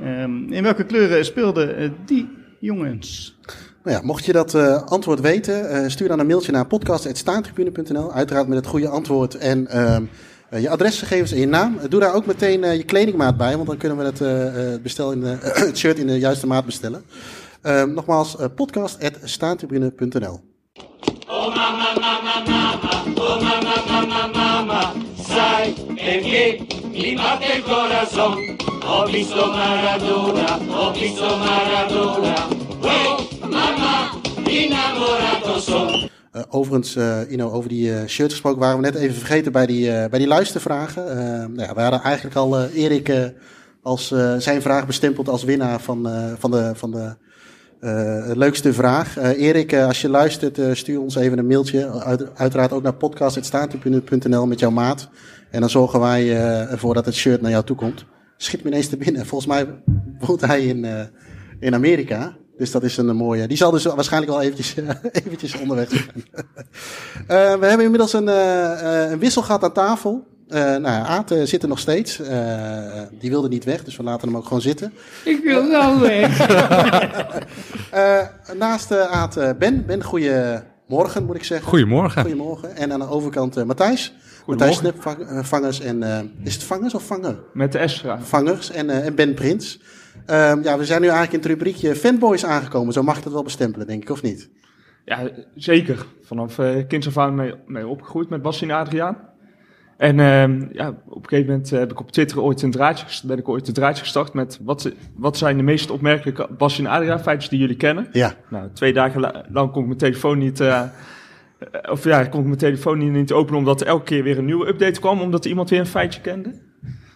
Ehm, in welke kleuren speelden eh, die jongens? Nou ja, mocht je dat eh, antwoord weten, eh, stuur dan een mailtje naar podcast.staantribune.nl. Uiteraard met het goede antwoord en ehm, eh, je adresgegevens en je naam. Eh, doe daar ook meteen eh, je kledingmaat bij, want dan kunnen we het, eh, eh, bestel in de, het shirt in de juiste maat bestellen. Ehm, nogmaals, eh, podcast.staantribune.nl. Oh mamma, mamma, mamma, oh sai perché mi batte il corazon. Ho visto Maradona, ho Maradona. Oh mamma, innamorato son. Eh, overigens, eh over die eh, shirt gesproken waren we net even vergeten bij die, bij die luistervragen. Nou ja, we hadden eigenlijk al Erik als zijn vraag bestempeld als winnaar van, van de, van de leukste vraag. Erik, als je luistert, stuur ons even een mailtje. Uit, uiteraard ook naar podcast.staantribune.nl met jouw maat. En dan zorgen wij ervoor dat het shirt naar jou toe komt. Schiet me ineens te binnen. Volgens mij woont hij in, eh, in Amerika. Dus dat is een mooie. Die zal dus waarschijnlijk wel eventjes, eventjes onderweg zijn. Eh, we hebben inmiddels een, eh, eh, een wissel gehad aan tafel. Eh nou ja, Aad eh, zit er nog steeds. Eh, die wilde niet weg, dus we laten hem ook gewoon zitten. Ik wil nou weg. Eh, naast eh, Aad eh, Ben. Ben, goedemorgen moet ik zeggen. Goedemorgen. Goedemorgen. En aan de overkant eh, Matthijs. Matthijs Snipvangers en... eh, is het Vangers of Vanger? Met de S. Vangers en, eh, en Ben Prins. Ehm, ja, we zijn nu eigenlijk in het rubriekje fanboys aangekomen. Zo mag ik dat wel bestempelen, denk ik, of niet? Ja, zeker. Vanaf uh, kinds af aan mee, mee opgegroeid met Bas en Adriaan. En uh, ja, op een gegeven moment heb ik op Twitter ooit een draadje, ben ik ooit een draadje gestart met wat, wat zijn de meest opmerkelijke Bas en Adriaan feitjes die jullie kennen. Ja. Nou, twee dagen lang kon ik mijn telefoon niet, uh, eh, of ja, kon ik mijn telefoon niet, openen omdat er elke keer weer een nieuwe update kwam, omdat iemand weer een feitje kende.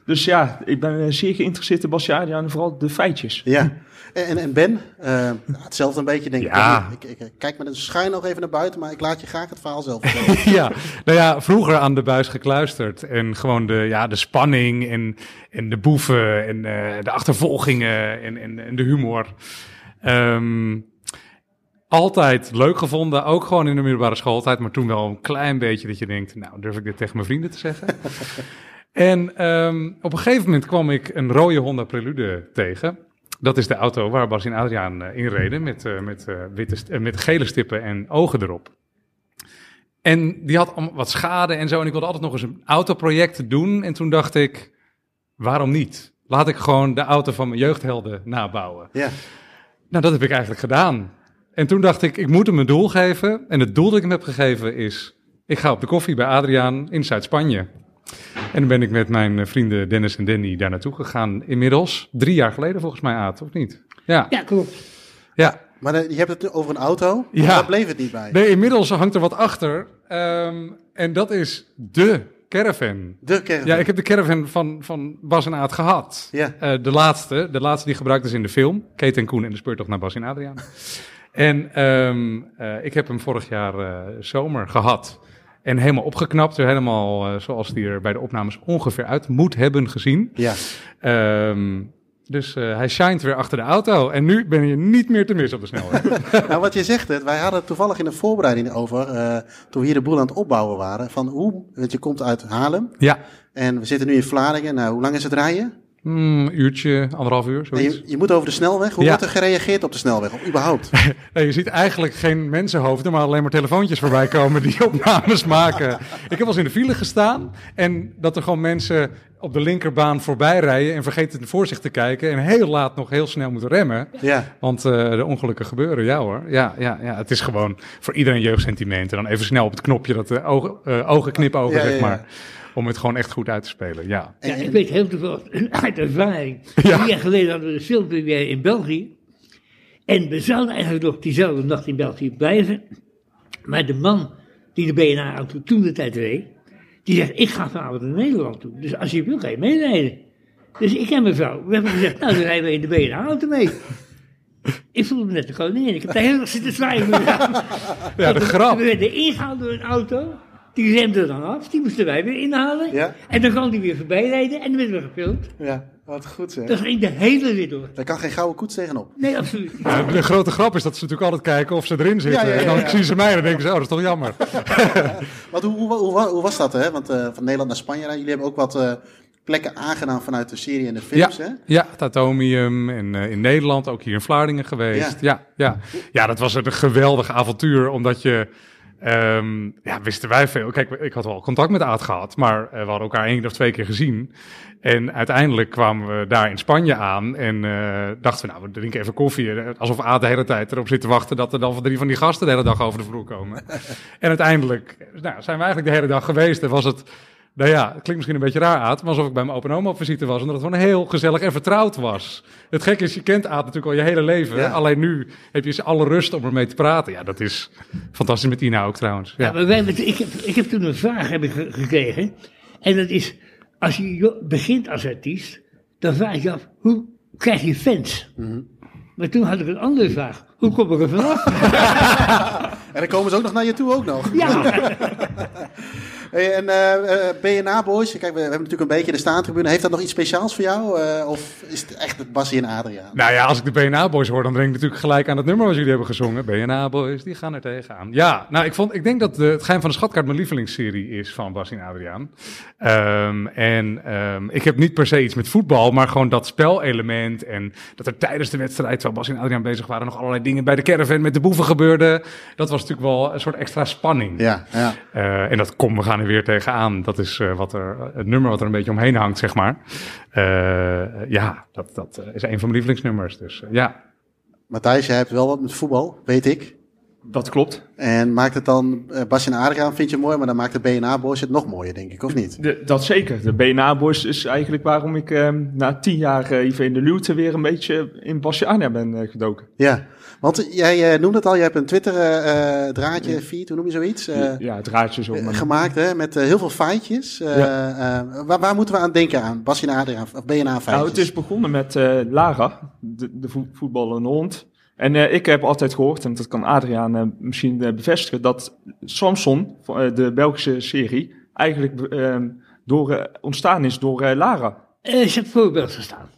Dus ja, ik ben eh, zeer geïnteresseerd in Basje Adriaan en vooral de feitjes. Ja. En, en- en Ben, eh, hetzelfde een beetje denk Ja. ik. Ik, ik, kijk met een schuin nog even naar buiten, maar ik laat je graag het verhaal zelf vertellen. ja, nou ja, vroeger aan de buis gekluisterd. En gewoon de, ja, de spanning en, en de boeven en eh, de achtervolgingen en, en, en de humor. Ehm, altijd leuk gevonden, ook gewoon in de middelbare schooltijd. Maar toen wel een klein beetje dat je denkt, nou durf ik dit tegen mijn vrienden te zeggen. en ehm, op een gegeven moment kwam ik een rode Honda Prelude tegen. Dat is de auto waar Bas en Adriaan eh, in reden met, eh, met, eh, witte met gele stippen en ogen erop. En die had wat schade en zo. En ik wilde altijd nog eens een autoproject doen. En toen dacht ik, waarom niet? Laat ik gewoon de auto van mijn jeugdhelden nabouwen. Ja. Nou, dat heb ik eigenlijk gedaan. En toen dacht ik, ik moet hem een doel geven. En het doel dat ik hem heb gegeven is, ik ga op de koffie bij Adriaan in Zuid-Spanje. En dan ben ik met mijn eh, vrienden Dennis en Danny daar naartoe gegaan. Inmiddels, drie jaar geleden volgens mij, Aad, of niet? Ja. Ja, klopt. Ja, Maar eh, je hebt het over een auto, Ja. daar bleef het niet bij. Nee, inmiddels hangt er wat achter. Ehm, en dat is de caravan. De caravan. Ja, ik heb de caravan van, van Bas en Aad gehad. Ja. Eh, de laatste, de laatste die gebruikt is in de film. Kate en Koen en de speurtocht naar Bas en Adriaan. En ehm, eh, ik heb hem vorig jaar eh, zomer gehad. En helemaal opgeknapt, helemaal eh, zoals die er bij de opnames ongeveer uit moet hebben gezien. Ja. Ehm, dus hij shined weer achter de auto. En nu ben je niet meer te missen op de snelweg. nou, wat je zegt, het, wij hadden het toevallig in de voorbereiding over, toen we hier de boel aan het opbouwen waren, van hoe, want je komt uit Haarlem ja. en we zitten nu in Vlaardingen. Nou, hoe lang is het rijden? Hmm, uurtje, anderhalf uur, zoiets. je, je moet over de snelweg. Hoe Ja. wordt er gereageerd op de snelweg, of überhaupt? Nee, je ziet eigenlijk geen mensenhoofden, maar alleen maar telefoontjes voorbij komen die opnames maken. Ik heb wel eens in de file gestaan en dat er gewoon mensen op de linkerbaan voorbij rijden en vergeten voor zich te kijken en heel laat nog heel snel moeten remmen. Ja. Want eh, de ongelukken gebeuren, ja hoor. Ja, ja, ja, het is gewoon voor iedereen jeugdsentiment. En dan even snel op het knopje dat de ogen, eh, ogen knipogen, Ja, zeg ja. Om het gewoon echt goed uit te spelen, ja. Ja, ik weet heel toevallig uit ervaring. Drie jaar geleden hadden we de filmpremière in België. En we zouden eigenlijk nog diezelfde nacht in België blijven. Maar de man die de BNA-auto toen de tijd reed, die zegt, ik ga vanavond naar Nederland toe. Dus als je wil, kan je meerijden. Dus ik en mijn vrouw, we hebben gezegd, nou, dan rijden we in de BNA-auto mee. Ik voelde me net de koningin. Ik heb de hele dag zitten zwaaien. Ja, de grap. We werden ingehaald door een auto. Die remde dan af. Die moesten wij weer inhalen. Ja. En dan kwam die weer voorbij rijden. En dan werden we gefilmd. Ja, wat goed zeg. Dat ging de hele rit door. Daar kan geen gouden koets tegenop. Nee, absoluut niet. Ja, de grote grap is dat ze natuurlijk altijd kijken of ze erin zitten. Ja, ja, ja, En dan ja. zien ze mij en dan denken ze, oh, dat is toch jammer. Wat, hoe, hoe, hoe, hoe was dat, hè? Want eh, van Nederland naar Spanje, jullie hebben ook wat eh, plekken aangedaan vanuit de serie en de films, hè? ja, ja, het Atomium en eh, in Nederland, ook hier in Vlaardingen geweest. Ja, ja, ja. dat was een geweldig avontuur, omdat je... ehm, ja, wisten wij veel. Kijk, ik had wel contact met Aad gehad, maar eh, we hadden elkaar één of twee keer gezien. En uiteindelijk kwamen we daar in Spanje aan en eh, dachten we, nou, we drinken even koffie. Eh, Alsof Aad de hele tijd erop zit te wachten dat er dan van drie van die gasten de hele dag over de vloer komen. en uiteindelijk nou, zijn we eigenlijk de hele dag geweest en was het... Nou ja, het klinkt misschien een beetje raar, Aad, maar alsof ik bij mijn open oma op visite was. En dat het gewoon heel gezellig en vertrouwd was. Het gekke is, je kent Aad natuurlijk al je hele leven. Ja. Alleen nu heb je alle rust om ermee te praten. Ja, dat is fantastisch met Tina ook trouwens. Ja, Ja. maar wij, hebben- ik, heb, ik heb toen een vraag heb ik ge- gekregen. En dat is, als je begint als artiest, dan vraag je je af, hoe krijg je fans? Mhm. Maar toen had ik een andere vraag. Hoe kom ik er vanaf? En dan komen ze ook nog naar je toe ook nog. Ja. Hey, en eh, eh, BNA Boys, kijk, we, hebben natuurlijk een beetje de staantribune. Heeft dat nog iets speciaals voor jou? eh, of is het echt Bassie en Adriaan? Nou ja, als ik de BNA Boys hoor, dan denk ik natuurlijk gelijk aan het nummer wat jullie hebben gezongen. BNA Boys, die gaan er tegenaan. Ja, nou, ik, vond, ik denk dat de, het Geheim van de Schatkaart mijn lievelingsserie is van Bas en Adriaan. Ehm, en ehm, ik heb niet per se iets met voetbal, maar gewoon dat spelelement. En dat er tijdens de wedstrijd, terwijl Bas en Adriaan bezig waren, nog allerlei dingen bij de caravan met de boeven gebeurden. Dat was natuurlijk wel een soort extra spanning. Ja, ja. En dat kom, we gaan er weer tegenaan. Dat is eh, wat er, het nummer wat er een beetje omheen hangt, zeg maar. Eh, ja, dat, dat eh, is een van mijn lievelingsnummers. Dus ja. Matthijs, jij hebt wel wat met voetbal, weet ik. Dat klopt. En maakt het dan, Basje en Adriaan vind je mooi, maar dan maakt de BNA-boys het nog mooier, denk ik, of niet? De, dat zeker. De BNA-boys is eigenlijk waarom ik ehm, na tien jaar even in de luwte weer een beetje in Bastiania ben gedoken. Ja, want jij eh, noemde het al, je hebt een Twitter-draadje, feed, hoe noem je zoiets? Eh, ja, het raadje zo. eh, maar- gemaakt, hè, met eh, heel veel feitjes. Eh, eh, waar, waar moeten we aan denken aan? Basje en Adriaan, of BNA-feitjes? Nou, het is begonnen met eh, Lara, de, de vo- voetballende hond. En eh, ik heb altijd gehoord, en dat kan Adriaan eh, misschien eh, bevestigen, dat Samson, eh, de Belgische serie, eigenlijk eh, door, eh, ontstaan is door eh, Lara. Eh, ze heeft voorbeeld gestaan.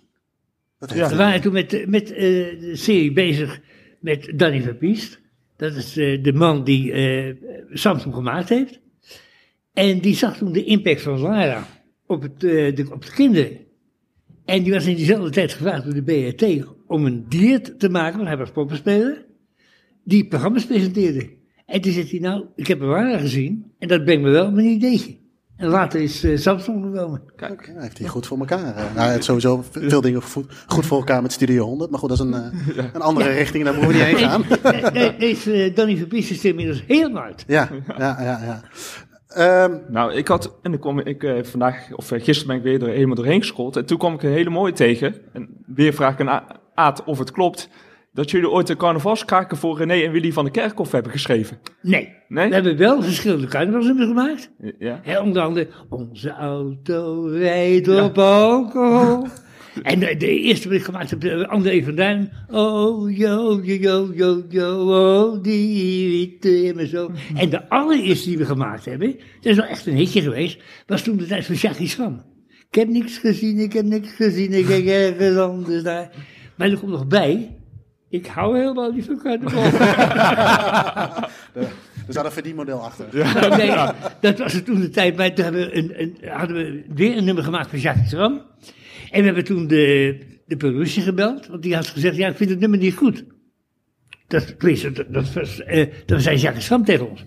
Ja. We waren toen met, met eh, de serie bezig met Danny Verpiest. Dat is eh, de man die eh, Samsung gemaakt heeft. En die zag toen de impact van Lara op, het, eh, de, op de kinderen. En die was in diezelfde tijd gevraagd door de BRT om een dier te maken, want hij was poppenspeler, die programma's presenteerde. En toen zegt hij, nou, ik heb een Lara gezien en dat brengt me wel op een ideetje. En later is eh, Samsung gekomen. Kijk, hij heeft hij goed voor elkaar. eh. nou, hij heeft sowieso veel dingen goed, goed voor elkaar met Studio 100. Maar goed, dat is een, eh, een andere richting, daar moeten we niet heen gaan. Nee, deze eh, Danny Verpiest is inmiddels helemaal uit. ja, ja, ja. ja. Ehm, Nou, ik had, en dan kwam ik eh, vandaag, of gisteren ben ik weer er helemaal doorheen gescrolld. En toen kwam ik een hele mooie tegen. En weer vraag ik aan Aad of het klopt. Dat jullie ooit de carnavalskaken voor René en Willy van de Kerkhof hebben geschreven. Nee. Nee? We hebben wel verschillende carnavalsnummers gemaakt. Ja. Hè, onder andere, onze auto rijdt op alcohol. En de, de eerste wat ik gemaakt heb, eh, André van Duin. Oh, yo, yo, yo, yo, yo, oh, die witte en zo. En de allereerste die we gemaakt hebben, dat is wel echt een hitje geweest, was toen de tijd van Jackie Schram. Ik heb niks gezien, ik heb niks gezien, ik kijk ergens anders naar. Maar er komt nog bij, ik hou helemaal niet van carnaval. er zat een verdienmodel achter. Nou, nee, dat was toen de tijd. Maar toen hebben we een, een, hadden we weer een nummer gemaakt van Jacques Stram. En we hebben toen de, de productie gebeld. Want die had gezegd, ja, ik vind het nummer niet goed. Dat, tenminste, dat, dat, was, eh, dat zei Jacques Stram tegen ons.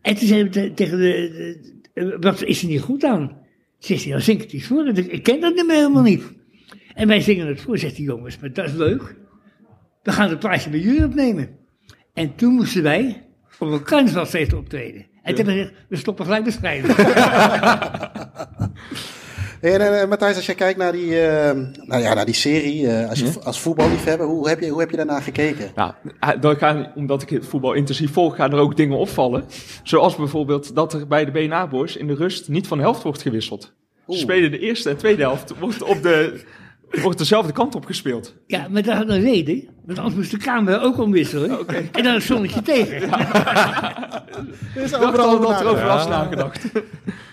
En toen zeiden we te- tegen de, de- de- wat is er niet goed aan? Zegt hij, dan zing het iets voor. Ik, ik ken dat nummer helemaal niet. En wij zingen het voor, zegt hij, jongens, maar dat is leuk. We gaan het plaatje bij jullie opnemen. En toen moesten wij op een carnavalsfeest optreden. En toen hebben we gezegd, we stoppen gelijk met schrijven. En, eh, Matthijs, als jij kijkt naar die, eh, nou ja, naar die serie, eh, als, je, als voetballiefhebber, hoe heb, je, hoe heb je daarnaar gekeken? Dan gaan, omdat ik het voetbal intensief volg, gaan er ook dingen opvallen. Zoals bijvoorbeeld dat er bij de BNA-boys in de rust niet van de helft wordt gewisseld. Ze spelen de eerste en tweede helft, wordt, op de, wordt dezelfde kant op gespeeld. Ja, maar dat had een reden. Want anders moest de camera ook omwisselen. En dan het zonnetje tegen. is Ik dacht al dat er over was nagedacht.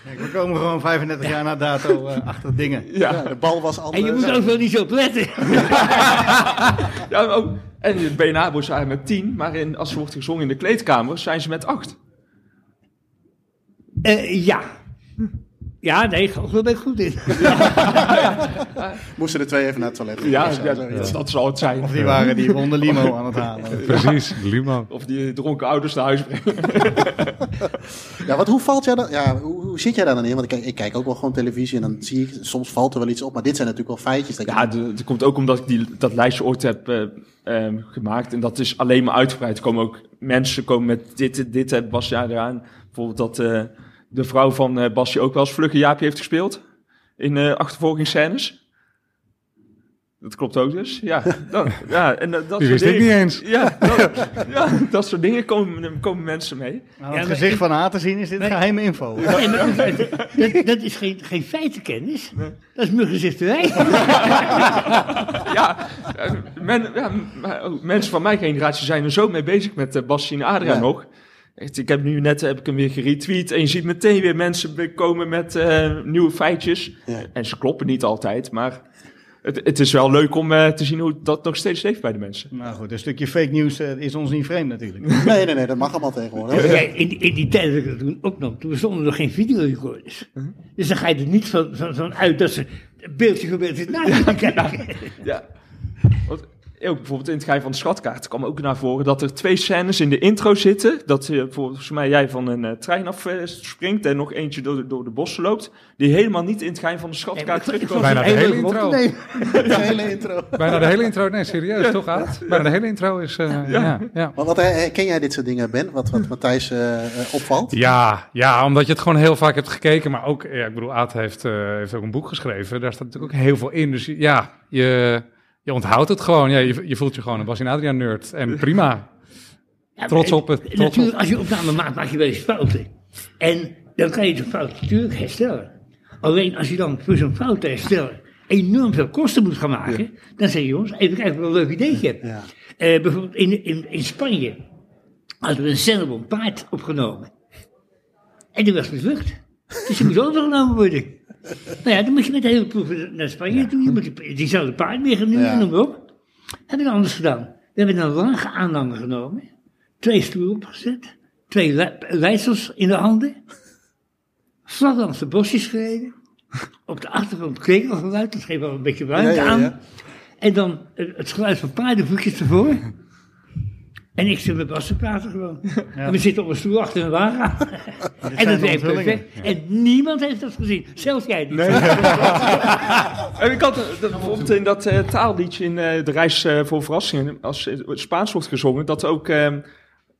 Kijk, we komen gewoon 35 jaar na dato eh, achter dingen. Ja. de bal was anders. En je moet ook wel niet zo op letten. Ja, ook, en de BNA-boys zijn met tien, maar in, als er wordt gezongen in de kleedkamer, zijn ze met acht. Eh, ja. Ja, nee, daar ben ik goed in. Moesten de twee even naar het toilet. Ja, zo, dat zal het zijn. Of die waren die ronde limo aan het halen. Precies, limo. Of die dronken ouders naar huis brengen. Ja, wat, hoe valt jij dan, ja, hoe, hoe zit jij daar dan in? Want ik, kijk- ik kijk ook wel gewoon televisie en dan zie ik, soms valt er wel iets op, maar dit zijn natuurlijk wel feitjes. Dat Ja, de- dat komt ook omdat ik die, dat lijstje ooit heb eh, ehm, gemaakt. En dat is alleen maar uitgebreid. Er komen ook mensen komen met dit, dit heb Basje eraan. Bijvoorbeeld dat eh, de vrouw van eh Basje ook wel eens Vlugge Jaapje heeft gespeeld. In eh achtervolgingsscènes. Dat klopt ook dus. Ja, dat, ja en dat, dat soort wist ik dingen- niet eens. Ja, dat, ja, dat soort dingen komen, komen mensen mee. Nou, Ja, het gezicht ik- van A te zien is dit geheime info. Nee, maar dat, dat, dat is geen, geen feitenkennis. Dat is muggenzichterij. ja, eh, men, ja, ook mensen van mijn generatie zijn er zo mee bezig met uh, Basje en Adriaan Ja. nog. Echt, ik heb nu net heb ik hem weer geretweet en je ziet meteen weer mensen komen met eh, nieuwe feitjes. Ja. En ze kloppen niet altijd, maar het, het is wel leuk om eh, te zien hoe dat nog steeds leeft bij de mensen. Nou goed, een stukje fake news eh, is ons niet vreemd natuurlijk. Nee, nee, nee, dat mag allemaal tegenwoordig. Kijk, in, die- in die tijd dat ik dat toen opnam, toen stonden nog geen videorecorders. Dus dan ga je er niet van, van, van uit dat ze een beeldje voor beeldje na te kijken. Ja. Want ook bijvoorbeeld in het geheim van de schatkaart kwam ook naar voren dat er twee scènes in de intro zitten. Dat eh, volgens mij jij van een eh, trein af eh, springt en nog eentje door de, door de bossen loopt. Die helemaal niet in het geheim van de schatkaart terugkomen. Bijna de hele intro. De hele intro. Bijna de hele intro. Nee, serieus, toch Aad? Bijna de hele intro is... eh, ja. Ja, Maar wat herken jij dit soort dingen, Ben? Wat, wat Matthijs opvalt? Ja, ja, omdat je het gewoon heel vaak hebt gekeken. Maar ook, ja, ik bedoel, Aad heeft, eh, heeft ook een boek geschreven. Daar staat natuurlijk ook heel veel in. Dus ja, je, je onthoudt het gewoon. Ja, je, je voelt je gewoon een Bas en Adriaan nerd. En prima. Ja, Trots op het. eh, Trots Natuurlijk, op. als je opname maakt, maak je wel eens fouten. En dan kan je de fout natuurlijk herstellen. Alleen als je dan voor zo'n fout te herstellen enorm veel kosten moet gaan maken, dan zeg je jongens, even kijken of ik een leuk ideetje heb. Ja. Eh, bijvoorbeeld in, in, in Spanje hadden we een scène op een paard opgenomen. En die was mislukt. Dus die moest overgenomen worden. Nou ja, dan moet je met de hele proef naar Spanje toe. Je moet die, diezelfde paard weer gaan Ja. noem maar op. Hebben we anders gedaan. We hebben een lage aanhanger genomen. Twee stoelen opgezet. Twee le- leidsels in de handen. Vlak langs de bosjes gereden. Op de achtergrond krekelgeluid. Dat geeft wel een beetje ruimte aan. En dan eh, het geluid van paardenvoetjes ervoor. En ik zit met Bas te praten gewoon. En we zitten op een stoel achter een wagen. en dat werkt perfect. En niemand heeft dat gezien. Zelfs jij niet. En ik had eh, dat bijvoorbeeld in dat eh, taalliedje in eh, de reis eh, voor verrassingen, als het Spaans wordt gezongen, dat ook eh,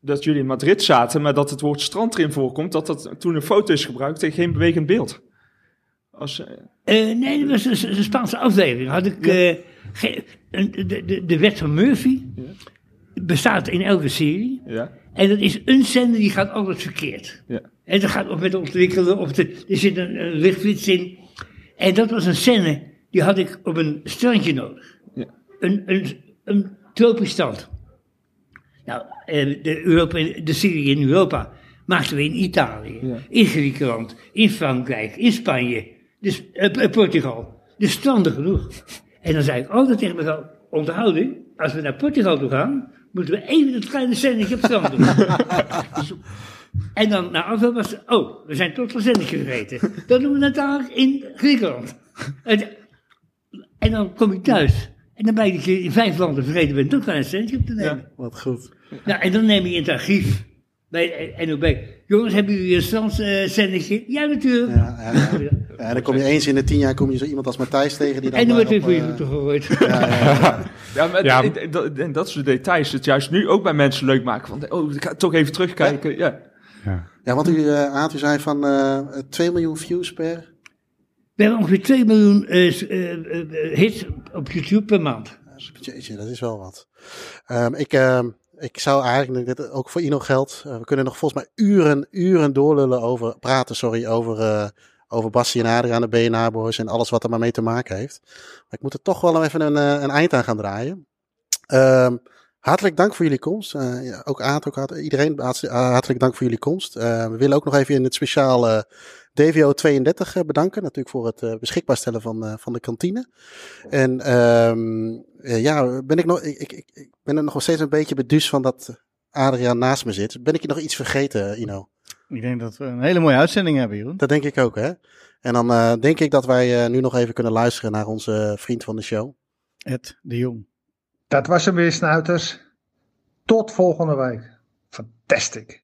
dat jullie in Madrid zaten, maar dat het woord strand erin voorkomt, dat dat toen een foto is gebruikt en geen bewegend beeld. Als, nee, dat was een, een Spaanse aflevering. Had ik, eh, ge- een- de, de, de wet van Murphy bestaat in elke serie. ja, En dat is een zender die gaat altijd verkeerd. ja. En dat gaat of met ontwikkelen, of de, er zit een, een lichtflits in. En dat was een scène, die had ik op een strandje nodig. Ja. Een, een, een tropisch strand. Nou, eh, de, Europa, de serie in Europa maakten we in Italië, Ja. in Griekenland, in Frankrijk, in Spanje, dus, eh, eh, Portugal. Dus stranden genoeg. En dan zei ik altijd tegen mezelf, onthouden, als we naar Portugal toe gaan, moeten we even het kleine scènetje op strand doen. En dan na afloop was het, oh, we zijn tot zendetje vergeten. Dan doen we het daar in Griekenland. En, en dan kom ik thuis. En dan blijkt dat je in vijf landen vergeten bent toch een centje op te nemen. Wat goed. Nou, en dan neem je in het archief bij de NOB. Jongens, hebben jullie een strandzendertje? ja, natuurlijk. Ja, ja, ja. Ja, en dan kom je eens in de tien jaar kom je zo iemand als Matthijs tegen die dan en dan wordt weer voor je eh, voeten gegooid. ja, ja, ja. Ja, maar Ja. dat- en dat soort details het juist nu ook bij mensen leuk maken. Van, oh, ik ga toch even terugkijken. Ja. Ja, want u, eh Aad, u zei van eh 2 miljoen views per. We hebben ongeveer 2 miljoen eh, eh, hits op YouTube per maand. Jeetje, dat is wel wat. Ehm, ik, ehm, ik zou eigenlijk, dit ook voor Ino geldt, we kunnen nog volgens mij uren, uren doorlullen over, praten, sorry, over, eh over Bassie en Adriaan, de BNA Boys en alles wat er maar mee te maken heeft. Maar ik moet er toch wel even een, eh, een eind aan gaan draaien. Ehm, hartelijk dank voor jullie komst. Eh, ook Aad, ook iedereen, eh, hartelijk dank voor jullie komst. We willen ook nog even in het speciaal eh, DVO 32 eh, bedanken. Natuurlijk voor het beschikbaar stellen van, van de kantine. En ehm, eh, ja, ben ik, nog, ik, ik, ben er nog steeds een beetje beduusd van dat Adriaan naast me zit. Ben ik je nog iets vergeten, Ino? Ik denk dat we een hele mooie uitzending hebben, Jeroen. Dat denk ik ook, hè? En dan eh, denk ik dat wij eh, nu nog even kunnen luisteren naar onze vriend van de show. Ed de Jong. Dat was hem weer, snuiters. Tot volgende week. Fantastic.